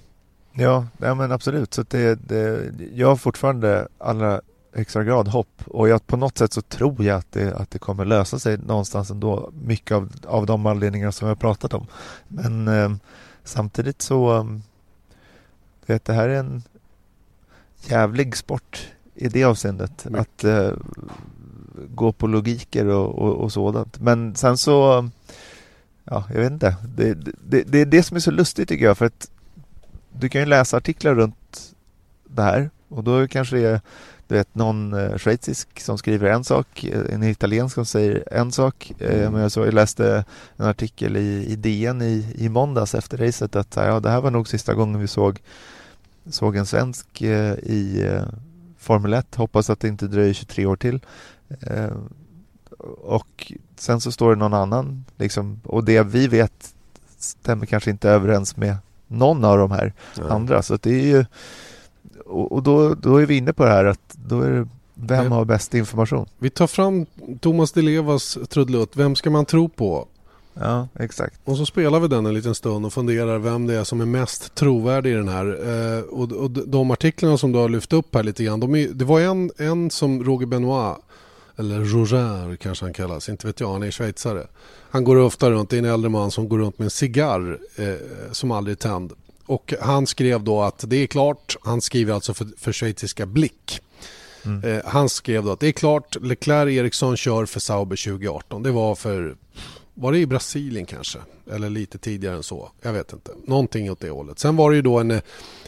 Ja, nej, men absolut. Så det, det, jag har fortfarande allra extra grad hopp och jag, på något sätt så tror jag att det, att det kommer lösa sig någonstans ändå. Mycket av, av de anledningar som har pratat om. Men eh, samtidigt så eh, vet, det här är en jävlig sport i det avseendet.
Mycket.
Att eh, gå på logiker och, och, och sådant. Men sen så Ja, jag vet inte. Det, det, det är det som är så lustigt tycker jag för att du kan ju läsa artiklar runt det här och då kanske det är du vet, någon eh, schweizisk som skriver en sak, eh, en italiensk som säger en sak. Eh, men jag, så, jag läste en artikel i, i DN i, i måndags efter racet att ja, det här var nog sista gången vi såg, såg en svensk i Formel 1. Hoppas att det inte dröjer 23 år till. Och sen så står det någon annan liksom, och det vi vet stämmer kanske inte överens med någon av de här andra. Så det är ju och, och då, då är vi inne på det här att då är det vem har bäst information?
Vi tar fram Thomas Di Levas trudelutt. Vem ska man tro på?
Ja, exakt.
Och så spelar vi den en liten stund och funderar vem det är som är mest trovärdig i den här. Eh, och, och de artiklarna som du har lyft upp här lite grann. De är, det var en, en som Roger Benoit, eller Roger kanske han kallas, inte vet jag, han är schweizare. Han går ofta runt, det är en äldre man som går runt med en cigarr eh, som aldrig är tänd. Och han skrev då att det är klart, han skriver alltså för, för schweiziska Blick. Eh, han skrev då att det är klart, Leclerc Eriksson kör för Sauber 2018. Det var för, var det i Brasilien kanske? Eller lite tidigare än så. Jag vet inte. Någonting åt det hållet. Sen var det ju då en,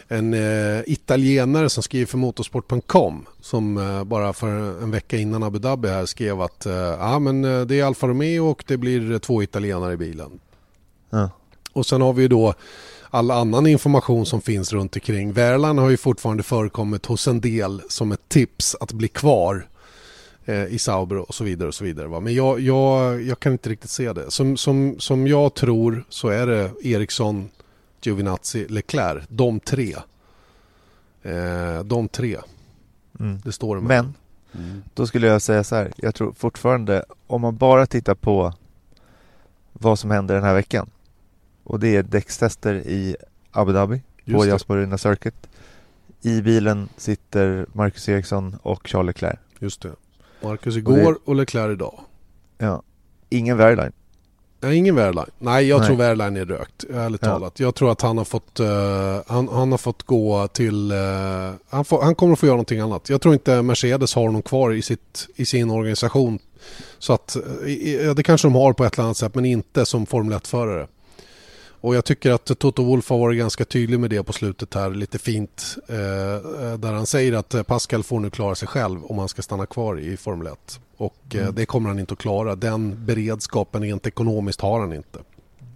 en eh, italienare som skriver för motorsport.com som eh, bara för en vecka innan Abu Dhabi här skrev att eh, ja, men, eh, det är Alfa Romeo och det blir två italienare i bilen.
Ja.
Och sen har vi ju då all annan information som finns runt omkring. Värlan har ju fortfarande förekommit hos en del som ett tips att bli kvar eh, i Sauber och så vidare. och så vidare. Va? Men jag, jag, jag kan inte riktigt se det. Som, som, som jag tror så är det Eriksson, Giovinazzi, Leclerc. De tre. Eh, de tre.
Mm.
Det står det med.
Men då skulle jag säga så här, jag tror fortfarande om man bara tittar på vad som händer den här veckan. Och det är däckstester i Abu Dhabi
Just
på
det.
Jasper Arena Circuit. I bilen sitter Marcus Eriksson och Charles Leclerc.
Just det. Marcus igår och Leclerc idag.
Ja. Ingen Verline.
Nej, ingen Wehrlein. Nej, jag
Nej.
tror Wehrlein är rökt, ärligt
Ja.
talat. Jag tror att han har fått, eh, han, han har fått gå till... eh, han, får, han kommer att få göra någonting annat. Jag tror inte Mercedes har honom kvar i, sitt, i sin organisation. Så att, eh, i- det kanske de har på ett eller annat sätt, men inte som Formel 1-förare. Och jag tycker att Toto Wolff har varit ganska tydlig med det på slutet här, lite fint. Eh, eh, där han säger att eh, Pascal får nu klara sig själv om han ska stanna kvar i Formel 1. Och eh, det kommer han inte att klara. Den beredskapen rent ekonomiskt har han inte.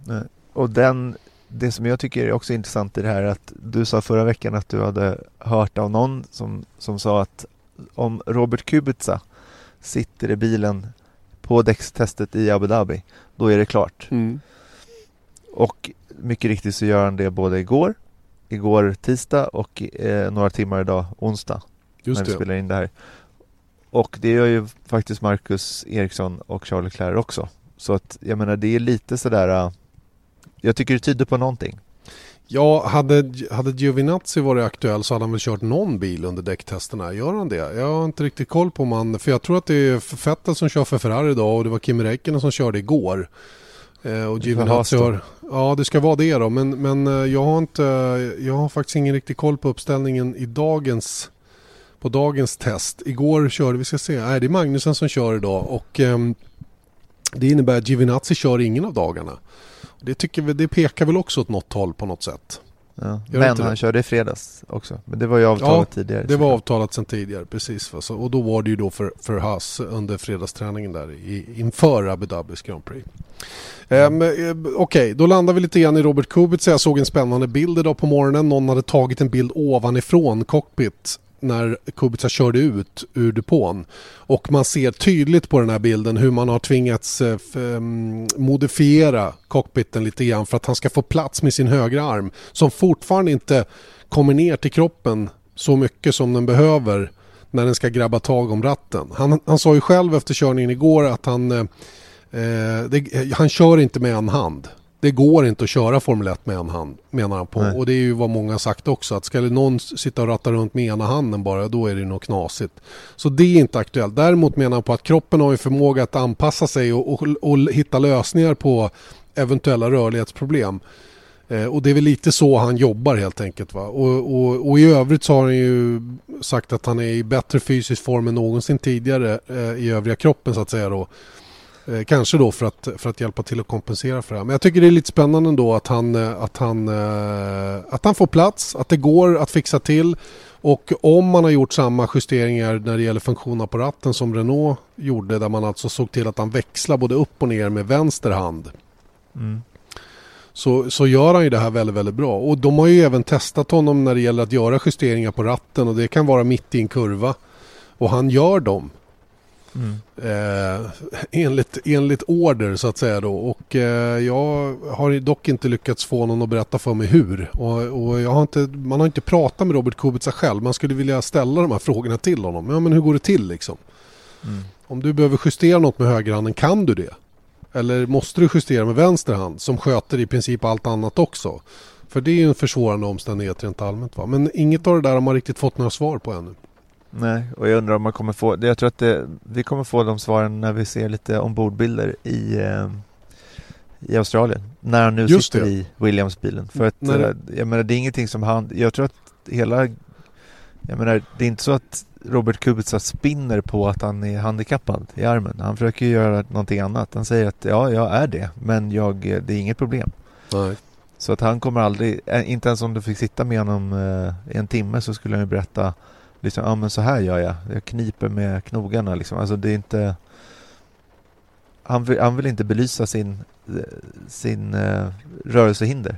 Nej. Och den, det som jag tycker är också intressant i det här är att du sa förra veckan att du hade hört av någon som, som sa att om Robert Kubica sitter i bilen på däckstestet i Abu Dhabi, då är det klart. Och mycket riktigt så gör han det både igår, igår tisdag och eh, några timmar idag onsdag
Just
när vi
det.
spelar in det här. Och det gör ju faktiskt Marcus Eriksson och Charles Leclerc också. Så att jag menar det är lite sådär äh, Jag tycker det tyder på någonting.
Ja, hade, hade Giovinazzi varit aktuell så hade han väl kört någon bil under däcktesterna. Gör han det? Jag har inte riktigt koll på om han... För jag tror att det är Vettel som kör för Ferrari idag och det var Kimi Räikkönen som körde igår. Eh, och Giovinazzi. Ja, det ska vara det då. Men, men eh, jag har inte... Jag har faktiskt ingen riktig koll på uppställningen i dagens... På dagens test. Igår körde, vi ska se, nej det är Magnusen som kör idag och ehm, det innebär att Giovinazzi kör ingen av dagarna. Det, tycker vi, det pekar väl också åt något håll på något sätt.
Ja. Men han
det?
körde i fredags också. Men det var ju avtalat
Ja,
tidigare.
Det var avtalat sedan tidigare, precis. Va? Så, och då var det ju då för, för Haas under fredagsträningen där i, inför Abu Dhabis Grand Prix. Ehm, eh, Okej, då landar vi lite grann i Robert Kubica. Jag såg en spännande bild idag på morgonen. Någon hade tagit en bild ovanifrån cockpit när Kubica körde ut ur depån. Och man ser tydligt på den här bilden hur man har tvingats eh, ehm, modifiera cockpiten lite grann för att han ska få plats med sin högra arm som fortfarande inte kommer ner till kroppen så mycket som den behöver när den ska grabba tag om ratten. Han, han sa ju själv efter körningen igår att han, eh, eh det, eh, han kör inte med en hand. Det går inte att köra Formel 1 med en hand menar han på.
Nej.
Och det är ju vad många sagt också. Att ska någon sitta och ratta runt med ena handen bara då är det nog knasigt. Så det är inte aktuellt. Däremot menar han på att kroppen har en förmåga att anpassa sig och, och, och hitta lösningar på eventuella rörlighetsproblem. Eh, och det är väl lite så han jobbar helt enkelt. Va? Och, och, och i övrigt så har han ju sagt att han är i bättre fysisk form än någonsin tidigare eh, i övriga kroppen så att säga då. Eh, kanske då för att, för att hjälpa till att kompensera för det här. Men jag tycker det är lite spännande ändå att han, eh, att han, eh, att han får plats, att det går att fixa till. Och om man har gjort samma justeringar när det gäller funktionerna på ratten som Renault gjorde där man alltså såg till att han växlar både upp och ner med vänster hand
Mm.
så, så gör han ju det här väldigt, väldigt bra. Och de har ju även testat honom när det gäller att göra justeringar på ratten och det kan vara mitt i en kurva. Och han gör dem.
Mm.
Eh, enligt, enligt order så att säga då. Och eh, jag har dock inte lyckats få någon att berätta för mig hur. Och, och jag har inte, man har inte pratat med Robert Kubica själv. Man skulle vilja ställa de här frågorna till honom. Ja men hur går det till liksom?
Mm.
Om du behöver justera något med högerhanden, kan du det? Eller måste du justera med vänster hand som sköter i princip allt annat också? För det är ju en försvårande omständighet rent allmänt. Va? Men inget av det där har man riktigt fått några svar på ännu.
Nej, och jag undrar om man kommer få, jag tror att det, vi kommer få de svaren när vi ser lite ombordbilder i, eh, i Australien. När han nu
Just
sitter
det.
i Williams-bilen. För att,
det-
eh, jag menar det är ingenting som han, jag tror att hela, jag menar det är inte så att Robert Kubica spinner på att han är handikappad i armen. Han försöker ju göra någonting annat. Han säger att ja, jag är det, men jag, eh, det är inget problem.
Nej.
Så att han kommer aldrig, eh, inte ens om du fick sitta med honom i en timme så skulle han ju berätta liksom, ja men så här gör jag. Jag kniper med knogarna liksom. Alltså det är inte han vill, han vill inte belysa sin, eh, sin eh, rörelsehinder.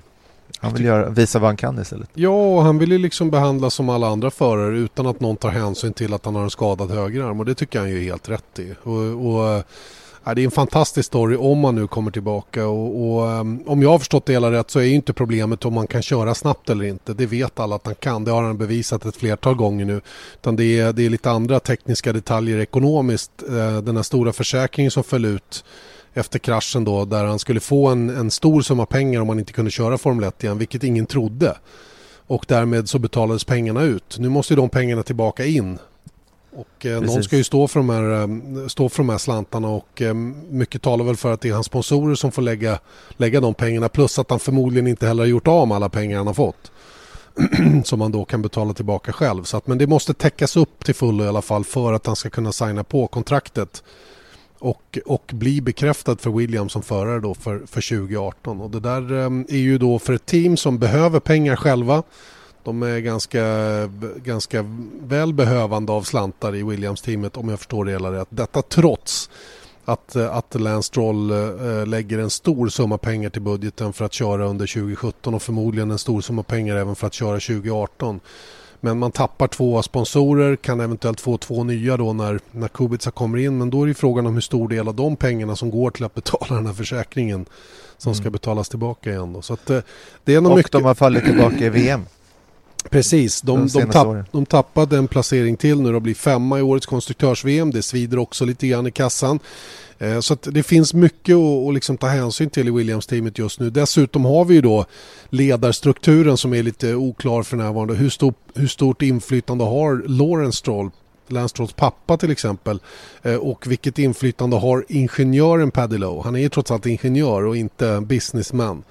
Han vill göra, visa vad han kan istället.
Ja, och han vill ju liksom behandlas som alla andra förare utan att någon tar hänsyn till att han har en skadad högerarm. Och det tycker han ju är helt rätt i. Och, och, ja, det är en fantastisk story om han nu kommer tillbaka. Och, och um, om jag har förstått det hela rätt så är ju inte problemet om man kan köra snabbt eller inte. Det vet alla att han kan. Det har han bevisat ett flertal gånger nu. Utan det är, det är lite andra tekniska detaljer ekonomiskt. Uh, Den här stora försäkringen som föll ut efter kraschen då där han skulle få en, en stor summa pengar om han inte kunde köra Formel 1 igen, vilket ingen trodde. Och därmed så betalades pengarna ut. Nu måste ju de pengarna tillbaka in. Och eh, någon ska ju stå för, de här, eh, stå för de här slantarna och eh, mycket talar väl för att det är hans sponsorer som får lägga, lägga de pengarna plus att han förmodligen inte heller har gjort av med alla pengar han har fått. [CLEARS THROAT] som han då kan betala tillbaka själv. Så att, men det måste täckas upp till fullo i alla fall för att han ska kunna signa på kontraktet och, och bli bekräftad för Williams som förare då för, för 2018. Och det där um, är ju då för ett team som behöver pengar själva. De är ganska, ganska väl behövande av slantar i Williams-teamet om jag förstår det hela rätt. Detta trots att, att Lance Stroll äh, lägger en stor summa pengar till budgeten för att köra under 2017 och förmodligen en stor summa pengar även för att köra 2018. Men man tappar två sponsorer, kan eventuellt få två nya då när, när Kubica kommer in. Men då är det frågan om hur stor del av de pengarna som går till att betala den här försäkringen som mm. ska betalas tillbaka igen. Då. Så att, eh, det är nog
och
mycket...
de har fallit tillbaka i VM.
Precis, de, de, tapp, de, tappade en placering till nu och blir femma i årets konstruktörs-VM. Det svider också lite grann i kassan. Eh, så det finns mycket att, liksom ta hänsyn till i Williams-teamet just nu. Dessutom har vi ju då ledarstrukturen som är lite oklar för närvarande. Hur, stor, hur stort inflytande har Lawrence Stroll Lance Strolls pappa till exempel eh, och vilket inflytande har ingenjören Paddy Lowe? Han är ju trots allt ingenjör och inte businessman.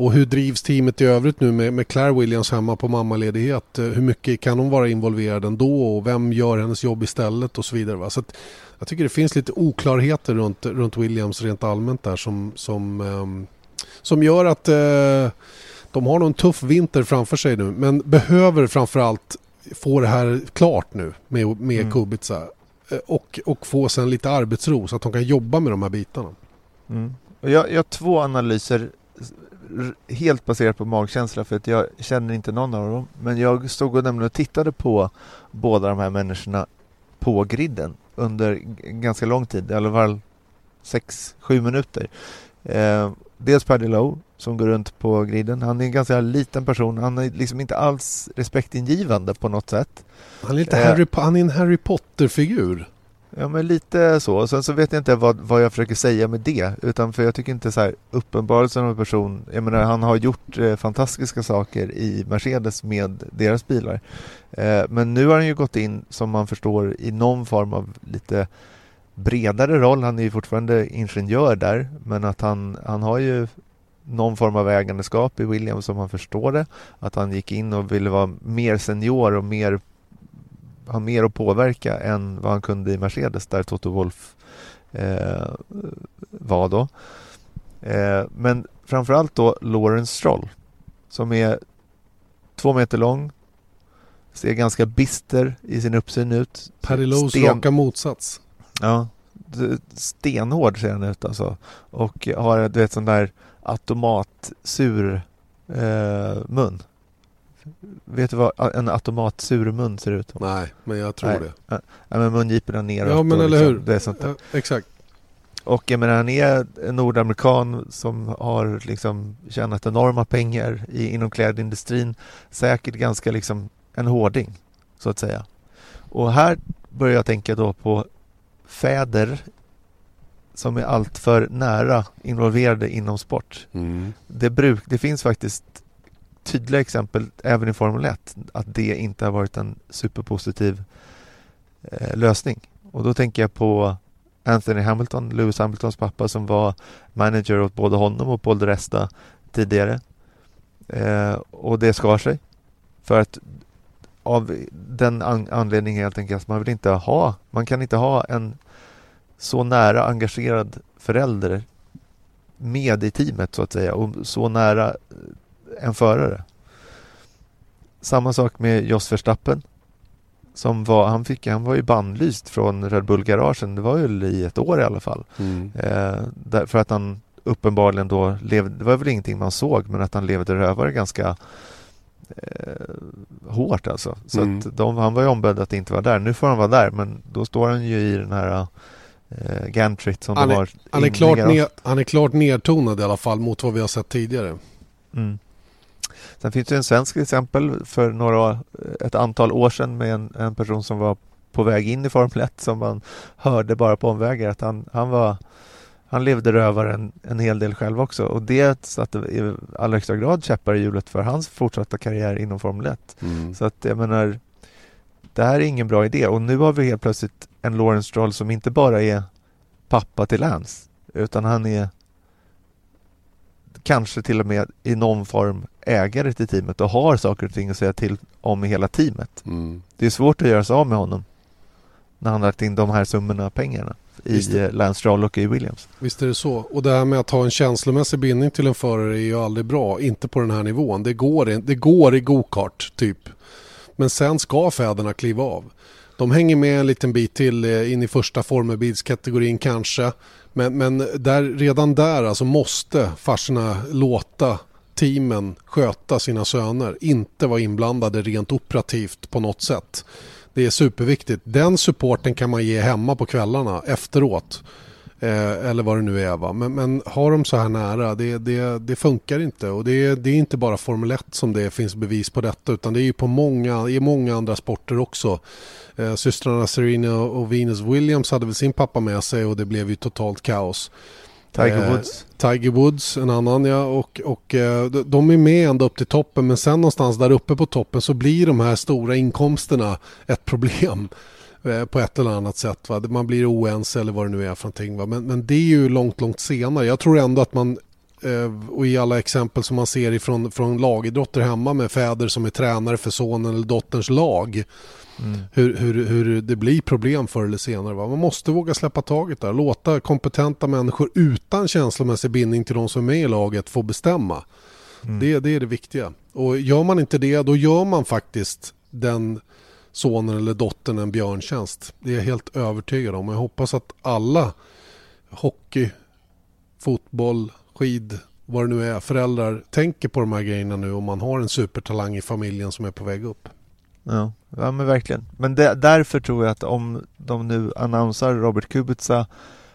Och hur drivs teamet i övrigt nu med, med Claire Williams hemma på mammaledighet? Eh, hur mycket kan hon vara involverad ändå och vem gör hennes jobb istället och så vidare. Va? Så jag tycker det finns lite oklarheter runt, runt Williams rent allmänt där som, som, um, som gör att uh, de har nog en tuff vinter framför sig nu men behöver framförallt få det här klart nu med, med mm. Kubica eh, och, och få sen lite arbetsro så att de kan jobba med de här bitarna.
Mm. Jag, jag har två analyser helt baserat på magkänsla för att jag känner inte någon av dem. Men jag stod och nämligen och tittade på båda de här människorna på griden under ganska lång tid, i alla fall 6-7 minuter. Eh, dels Paddy Lowe som går runt på griden. Han är en ganska liten person. Han är liksom inte alls respektingivande på något sätt.
Han är, lite eh, Harry, han är en Harry Potter-figur.
Ja men lite så. Sen så vet jag inte vad, vad jag försöker säga med det. Utan för jag tycker inte så här uppenbarelsen av en person. Jag menar han har gjort eh, fantastiska saker i Mercedes med deras bilar. Eh, men nu har han ju gått in som man förstår i någon form av lite bredare roll. Han är ju fortfarande ingenjör där. Men att han, han har ju någon form av ägandeskap i Williams som man förstår det. Att han gick in och ville vara mer senior och mer har mer att påverka än vad han kunde i Mercedes där Toto Wolff eh, var då. Eh, men framförallt då Lawrence Stroll som är två meter lång, ser ganska bister i sin uppsyn ut.
Lowe's Sten... raka motsats.
Ja, stenhård ser han ut alltså. Och har du vet sån där automatsur eh, mun. Vet du vad en automat surmun ser ut
som? Nej, men jag tror Nej. det.
Ja, men mungiporna neråt.
Ja, men eller liksom, hur.
Det är sånt
ja, exakt.
Och jag menar, han är en nordamerikan som har liksom tjänat enorma pengar i, inom klädindustrin. Säkert ganska liksom en hårding, så att säga. Och här börjar jag tänka då på fäder som är alltför nära involverade inom sport. Mm. Det, bruk, det finns faktiskt tydliga exempel även i Formel 1 att det inte har varit en superpositiv eh, lösning. Och då tänker jag på Anthony Hamilton, Lewis Hamiltons pappa som var manager åt både honom och Paul de Resta tidigare. Eh, och det skar sig. För att av den an anledningen helt enkelt att man vill inte ha, man kan inte ha en så nära engagerad förälder med i teamet så att säga och så nära en förare. Samma sak med Jos Verstappen. Som var, han, fick, han var ju bannlyst från Red Bull-garagen. Det var ju i ett år i alla fall. Mm. Eh, därför att han uppenbarligen då levde, det var väl ingenting man såg, men att han levde rövare ganska eh, hårt alltså. Så mm. att de, han var ju ombedd att inte vara där. Nu får han vara där, men då står han ju i den här eh, Gantrit som
han
de har.
han, är klart ner, han är klart nedtonad i alla fall mot vad vi har sett tidigare. Mm.
Sen finns det en svensk exempel för några, ett antal år sedan med en, en person som var på väg in i Formel 1 som man hörde bara på omvägar att han, han var han levde rövaren en hel del själv också och det satte i allra högsta grad käppar i hjulet för hans fortsatta karriär inom Formel 1.
Mm.
Så att jag menar, det här är ingen bra idé och nu har vi helt plötsligt en Lawrence Stroll som inte bara är pappa till Lance utan han är kanske till och med i någon form ägare till teamet och har saker och ting att säga till om i hela teamet.
Mm.
Det är svårt att göra sig av med honom när han har lagt in de här summorna pengarna i eh, Lance Stroll och i Williams.
Visst är det så. Och det här med att ha en känslomässig bindning till en förare är ju aldrig bra. Inte på den här nivån. Det går, det går i go-kart typ. Men sen ska fäderna kliva av. De hänger med en liten bit till eh, in i första formelbilskategorin kanske. Men, men där, redan där alltså måste farsorna låta teamen sköta sina söner. Inte vara inblandade rent operativt på något sätt. Det är superviktigt. Den supporten kan man ge hemma på kvällarna efteråt. Eh, eller vad det nu är. Va? Men, men har de så här nära, det, det, det funkar inte. Och det, det är inte bara Formel 1 som det finns bevis på detta. Utan det är ju på många, i många andra sporter också. Eh, systrarna Serena och Venus Williams hade väl sin pappa med sig och det blev ju totalt kaos.
Tiger
Eh,
Woods.
Tiger Woods, en annan ja. Och, och eh, de- de är med ända upp till toppen men sen någonstans där uppe på toppen så blir de här stora inkomsterna ett problem. Eh, På ett eller annat sätt. Va? Man blir oense eller vad det nu är för någonting. Va? Men, men det är ju långt, långt senare. Jag tror ändå att man eh, och i alla exempel som man ser ifrån, från lagidrotter hemma med fäder som är tränare för sonen eller dotterns lag. Hur, hur, hur det blir problem förr eller senare. Va? Man måste våga släppa taget där. Låta kompetenta människor utan känslomässig bindning till de som är med i laget få bestämma. Det, det är det viktiga. Och gör man inte det då gör man faktiskt den sonen eller dottern en björntjänst. Det är jag helt övertygad om. Jag hoppas att alla hockey, fotboll, skid, vad det nu är, föräldrar tänker på de här grejerna nu om man har en supertalang i familjen som är på väg upp.
Ja, ja men verkligen. Men det, därför tror jag att om de nu annonserar Robert Kubica,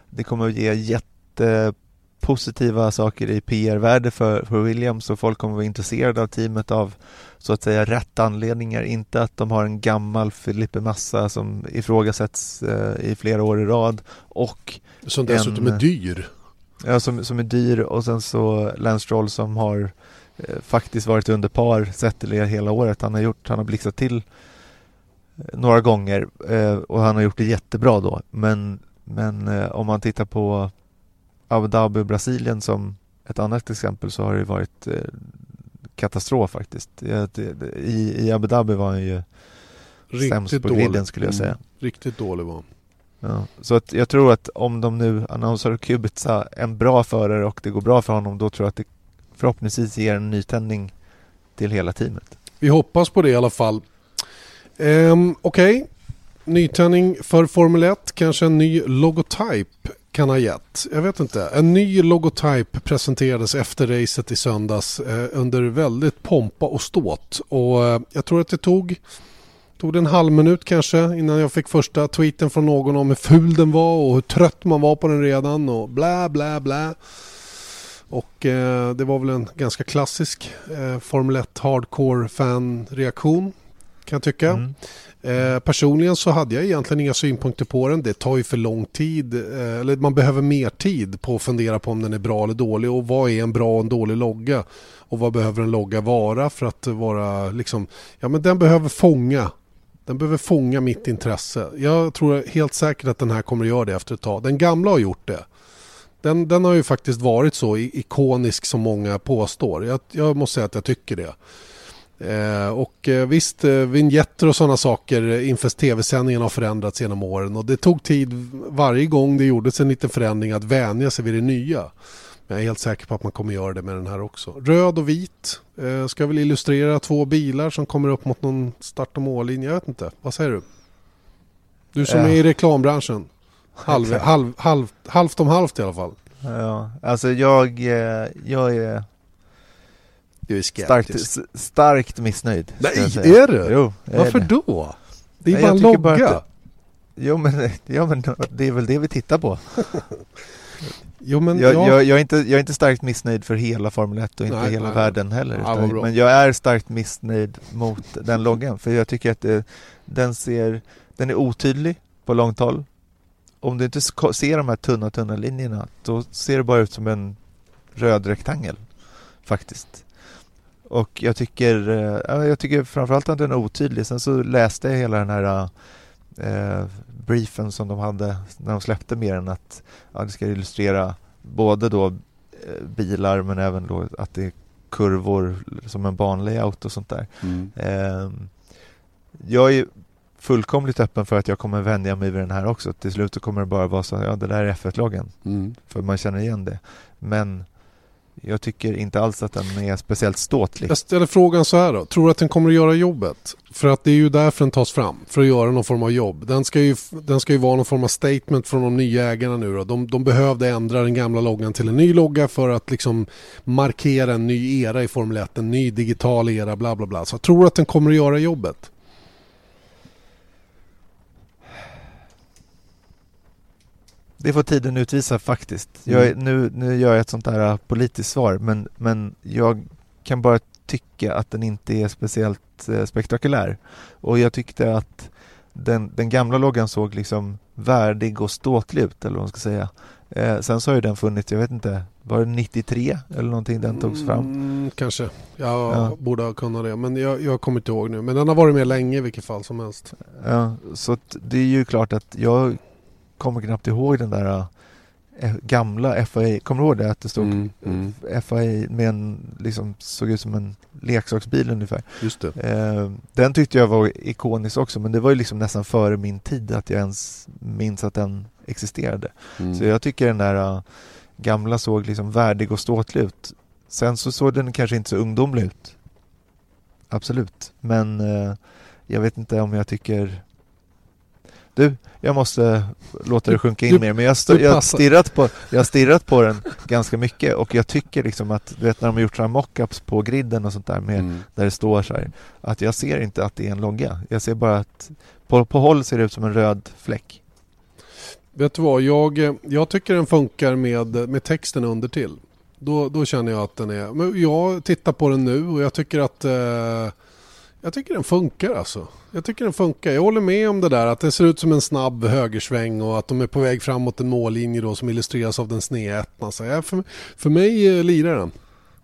det kommer att ge jättepositiva saker i PR-värde för, för Williams och folk kommer att vara intresserade av teamet av så att säga rätt anledningar. Inte att de har en gammal Felipe Massa som ifrågasätts eh, i flera år i rad och
Som dessutom
En-
är dyr.
Ja, som, som är dyr och sen så Lance Stroll som har eh, faktiskt varit under par det hela året. Han har gjort, han har blixtrat till eh, några gånger eh, och han har gjort det jättebra då. Men, men eh, om man tittar på Abu Dhabi och Brasilien som ett annat exempel så har det varit eh, katastrof faktiskt. I, I Abu Dhabi var han ju sämst på griden skulle jag säga.
Mm, riktigt dålig var han.
Ja, så att jag tror att om de nu annonserar Kubica en bra förare och det går bra för honom då tror jag att det förhoppningsvis ger en nytändning till hela teamet.
Vi hoppas på det i alla fall. Ehm, Okej, nytändning för Formel 1. Kanske en ny logotyp kan ha gett. Jag vet inte. En ny logotyp presenterades efter racet i söndags eh, under väldigt pompa och ståt. Och eh, jag tror att det tog, tog det en halv minut kanske innan jag fick första tweeten från någon om hur ful den var och hur trött man var på den redan och blä, blä, blä. Och eh, det var väl en ganska klassisk eh, Formel 1 hardcore fan-reaktion kan jag tycka.
Mm.
Eh, personligen så hade jag egentligen inga synpunkter på den. Det tar ju för lång tid. Eh, eller man behöver mer tid på att fundera på om den är bra eller dålig. Och vad är en bra och en dålig logga? Och vad behöver en logga vara för att vara liksom... Ja men den behöver fånga. Den behöver fånga mitt intresse. Jag tror helt säkert att den här kommer att göra det efter ett tag. Den gamla har gjort det. Den, den har ju faktiskt varit så ikonisk som många påstår. Jag, jag måste säga att jag tycker det. Eh, och eh, visst, eh, vignetter och sådana saker inför tv-sändningen har förändrats genom åren. Och det tog tid varje gång det gjordes en liten förändring att vänja sig vid det nya. Men jag är helt säker på att man kommer göra det med den här också. Röd och vit. Eh, ska väl illustrera två bilar som kommer upp mot någon start och mållinje. Jag vet inte. Vad säger du? Du som
Ja.
är i reklambranschen. Halv, halv, halv, halvt om halvt i alla fall.
Ja, alltså jag, eh, jag är
Du är
starkt, s- starkt missnöjd.
Nej,
jag
är du?
Jo, jag är
Varför
det.
då? Det är
Nej,
bara
jag
en
tycker bara
logga.
att Jo men, [LAUGHS] ja men det är väl det vi tittar på. [LAUGHS]
Jo men
Jag,
ja.
jag, jag, är inte, jag är inte starkt missnöjd för hela Formel 1 och inte
Nej,
hela
nej,
världen heller.
Ja,
men jag är starkt missnöjd mot den loggan. För jag tycker att det, den ser, den är otydlig på långt håll. om du inte ser de här tunna, tunna linjerna, då ser det bara ut som en röd rektangel. Faktiskt. Och jag tycker, eh, ja, jag tycker framförallt att den är otydlig. Sen så läste jag hela den här eh, briefen som de hade när de släppte mer än att ja, det ska illustrera både då eh, bilar men även då att det är kurvor som en banlayout och sånt där.
Mm.
Eh, jag är fullkomligt öppen för att jag kommer vänja mig vid den här också. Till slut kommer det bara vara så, ja det där är F1-loggen.
Mm.
För man känner igen det. Men jag tycker inte alls att den är speciellt ståtlig.
Jag ställer frågan så här då. Tror du att den kommer att göra jobbet? För att det är ju därför den tas fram. För att göra någon form av jobb. Den ska ju, den ska ju vara någon form av statement från de nya ägarna nu då. De, de behövde ändra den gamla loggan till en ny logga för att liksom markera en ny era i Formel 1. En ny digital era, bla bla bla. Så tror du att den kommer att göra jobbet?
Det får tiden utvisa faktiskt. Jag,
Mm.
nu, nu gör jag ett sånt här äh, politiskt svar men, men jag kan bara tycka att den inte är speciellt eh, spektakulär. Och jag tyckte att den, den gamla loggan såg liksom värdig och ståtlig ut eller vad man ska säga. Eh, sen så har ju den funnits, jag vet inte, var det 93 eller någonting den togs fram?
Mm, kanske. Jag
Ja.
borde ha kunnat det. Men jag, jag kommer inte ihåg nu. Men den har varit med länge i vilket fall som helst.
Ja, så det är ju klart att jag kommer knappt ihåg den där eh, gamla FAI, kommer du ihåg det? Att det stod
Mm, mm.
FAI med en, liksom såg ut som en leksaksbil ungefär.
Just det.
Eh, den tyckte jag var ikonisk också men det var ju liksom nästan före min tid att jag ens minns att den existerade.
Mm.
Så jag tycker den där eh, gamla såg liksom värdig och ståtlig ut. Sen så såg den kanske inte så ungdomlig ut. Absolut. Men eh, jag vet inte om jag tycker du, jag måste låta det sjunka in
Du-
mer men jag, jag, har stirrat på, jag har stirrat på den ganska mycket och jag tycker liksom att, du vet när de har gjort sådana mockups på griden och sånt där med
Mm.
där det står så här att jag ser inte att det är en logga. Jag ser bara att på, på håll ser det ut som en röd fläck.
Vet du vad, jag, jag tycker den funkar med, med texten under till. Då, då känner jag att den är... Men jag tittar på den nu och jag tycker att... Eh, jag tycker den funkar alltså. Jag tycker den funkar. Jag håller med om det där att det ser ut som en snabb högersväng och att de är på väg framåt en mållinje då som illustreras av den sneda ettan. Så jag, för, för mig eh, lirar den.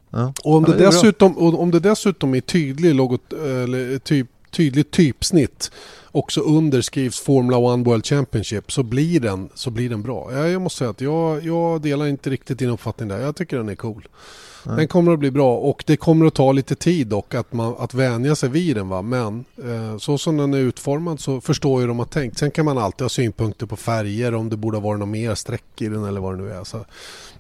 Ja.
Och om,
Ja,
det
det
dessutom, om det dessutom är tydlig logot, eller typ, tydligt typsnitt också under skrivs Formula One World Championship så blir den, så blir den bra. Jag, jag måste säga att jag, jag delar inte riktigt din uppfattning där. Jag tycker den är cool.
Nej.
Den kommer att bli bra och det kommer att ta lite tid dock att, man, att vänja sig vid den. Va? Men eh, så som den är utformad så förstår jag hur de har tänkt. Sen kan man alltid ha synpunkter på färger om det borde ha varit något mer streck i den eller vad det nu är. Så,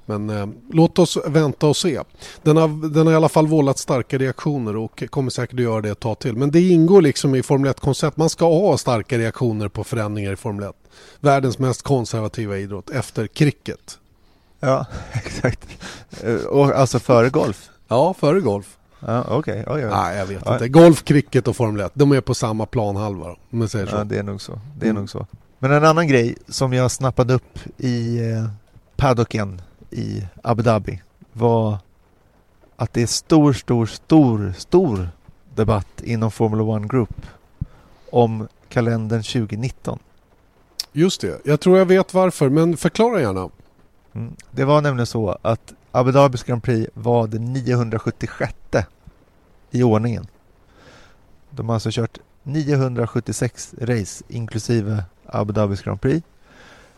men eh, låt oss vänta och se. Den har, den har i alla fall vållat starka reaktioner och kommer säkert att göra det ett tag till. Men det ingår liksom i Formel 1-koncept. Man ska ha starka reaktioner på förändringar i Formel 1. Världens mest konservativa idrott efter cricket.
Ja, [LAUGHS] exakt. Eh, Och alltså före golf?
Ja, före golf.
Ja, okej. Oj.
Nej, jag vet
Ja.
inte. Golf, cricket och Formel 1. De är på samma planhalva då, om man säger så.
Ja, det är nog så. Det är
Mm.
nog så. Men en annan grej som jag snappade upp i eh, paddocken i Abu Dhabi var att det är stor, stor, stor, stor debatt inom Formula One Group om kalendern 2019.
Just det. Jag tror jag vet varför, men förklara gärna.
Mm. Det var nämligen så att Abu Dhabis Grand Prix var det 976 i ordningen. De har alltså kört 976 race inklusive Abu Dhabis Grand Prix.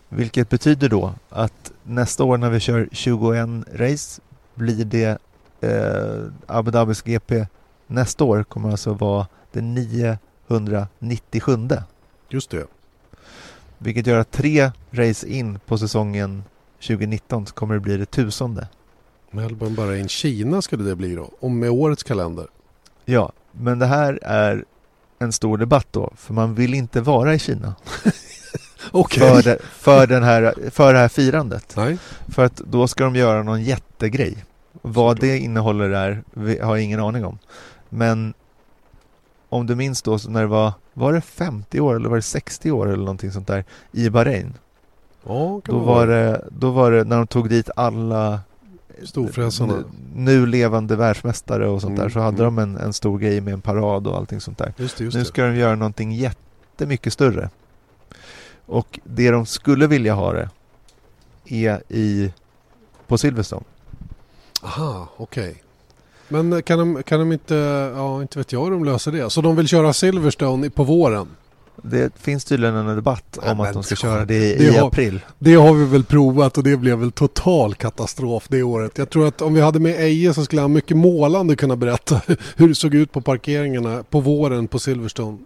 Vilket betyder då att nästa år när vi kör 21 race blir det eh, Abu Dhabis GP nästa år kommer alltså vara det 997.
Just det.
Vilket gör att tre race in på säsongen 2019 så kommer det bli det tusende.
Melbourne bara in Kina skulle det bli då. Och med årets kalender.
Ja, men det här är en stor debatt då, för man vill inte vara i Kina [LAUGHS]
Okej.
för, det, för, den här, för det här firandet.
Nej.
För att då ska de göra någon jättegrej. Vad det innehåller där har jag ingen aning om. Men om du minns då när det var, var det 50 år eller var det 60 år eller någonting sånt där i Bahrain?
Ja,
Då var, det, då var det när de tog dit alla
Storfräsarna.
nu, levande världsmästare och sånt
Mm,
där så hade
mm.
de en, en stor grej med en parad och allting sånt där.
Just det, just
nu
det.
ska de göra någonting jättemycket större. Och det de skulle vilja ha det är i, på Silverstone.
Aha, okej. Men kan de, kan de inte, ja inte vet jag hur de löser det. Så de vill köra Silverstone på våren?
Det finns tydligen en debatt om
Nej,
att de ska
det-
köra det
det
i
har-
april.
Det har vi väl provat och det blev väl total katastrof det året. Jag tror att om vi hade med Eje så skulle han mycket målande kunna berätta [LAUGHS] hur det såg ut på parkeringarna på våren på Silverstone.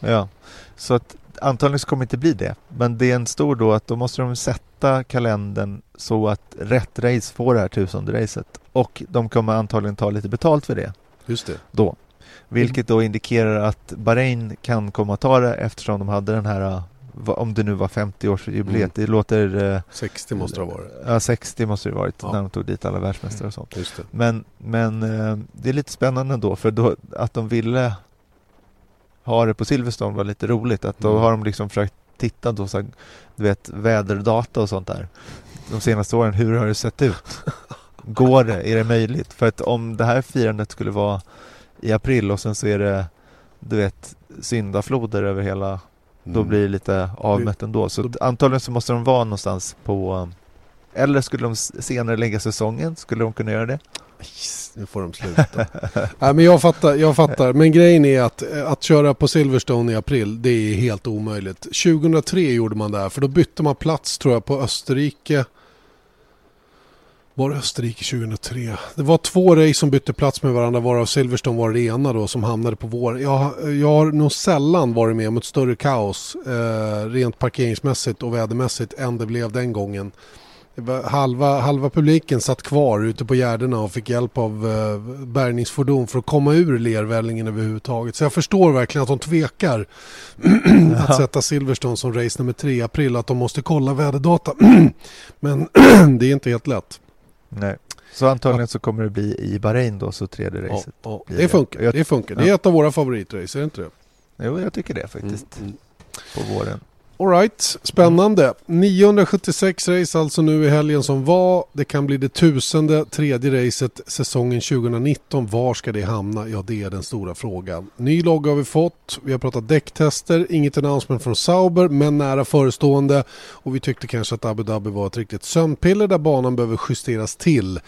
Ja, så att antagligen så kommer det inte bli det. Men det är en stor då att då måste de sätta kalendern så att rätt race får det här tusende racet. Och de kommer antagligen ta lite betalt för det
Just det.
då. Vilket då indikerar att Bahrain kan komma att ta det eftersom de hade den här, va- om det nu var 50-årsjubileet,
Mm.
det låter, uh,
60 måste det ha varit.
ja 60 måste det varit
Ja.
när de tog dit alla världsmästare och sånt.
Just det.
Men, men eh, det är lite spännande ändå för då, att de ville ha det på Silverstone var lite roligt. Att då
Mm.
har de liksom försökt titta då, så, du vet, väderdata och sånt där. De senaste åren, hur har det sett ut? Går det? Är det möjligt? För att om det här firandet skulle vara i april och sen så är det, du vet, syndafloder över hela, då
Mm.
blir det lite avmätt ändå. Så
då-
antagligen så måste de vara någonstans på eller skulle de senare lägga säsongen? Skulle de kunna göra det?
Nu får de sluta. [LAUGHS] Nej, men jag fattar, jag fattar. Men grejen är att, att köra på Silverstone i april, det är helt omöjligt. 2003 gjorde man det här, för då bytte man plats tror jag på Österrike. Var Österrike 2003? Det var två race som bytte plats med varandra varav Silverstone var det ena då som hamnade på vår. Jag, jag har nog sällan varit med om ett större kaos eh, rent parkeringsmässigt och vädermässigt än det blev den gången. Halva, halva publiken satt kvar ute på gärdena och fick hjälp av eh, bärgningsfordon för att komma ur lervällingen överhuvudtaget. Så jag förstår verkligen att de tvekar [CLEARS THROAT] att sätta Silverstone som race nummer tre i april. Att de måste kolla väderdata. [CLEARS THROAT] Men [CLEARS THROAT] det är inte helt lätt.
Nej. Så antagligen så kommer det bli i Bahrain då, så tredje
Ja,
racet.
ja,
blir
det funkar.
Jag-
Det funkar. Det är
ja.
ett av våra favoritrace, är det inte det?
Jo, jag tycker det faktiskt.
Mm, mm.
På våren.
Alright, spännande. 976 race alltså nu i helgen som var. Det kan bli det tusende tredje racet säsongen 2019. Var ska det hamna? Ja, det är den stora frågan. Ny logga har vi fått. Vi har pratat däcktester. Inget announcement från Sauber, men nära förestående. Och vi tyckte kanske att Abu Dhabi var ett riktigt sömnpiller där banan behöver justeras till.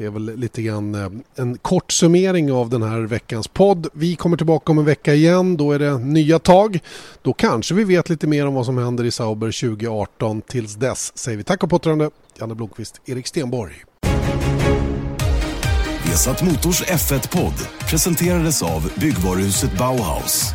Det är väl lite grann eh, en kort summering av den här veckans podd. Vi kommer tillbaka om en vecka igen. Då är det nya tag. Då kanske vi vet lite mer om vad som händer i Sauber 2018. Tills dess säger vi tack och puttrande. Janne Blomqvist, Erik Stenborg.
Vesat Motors F1-podd presenterades av byggvaruhuset Bauhaus.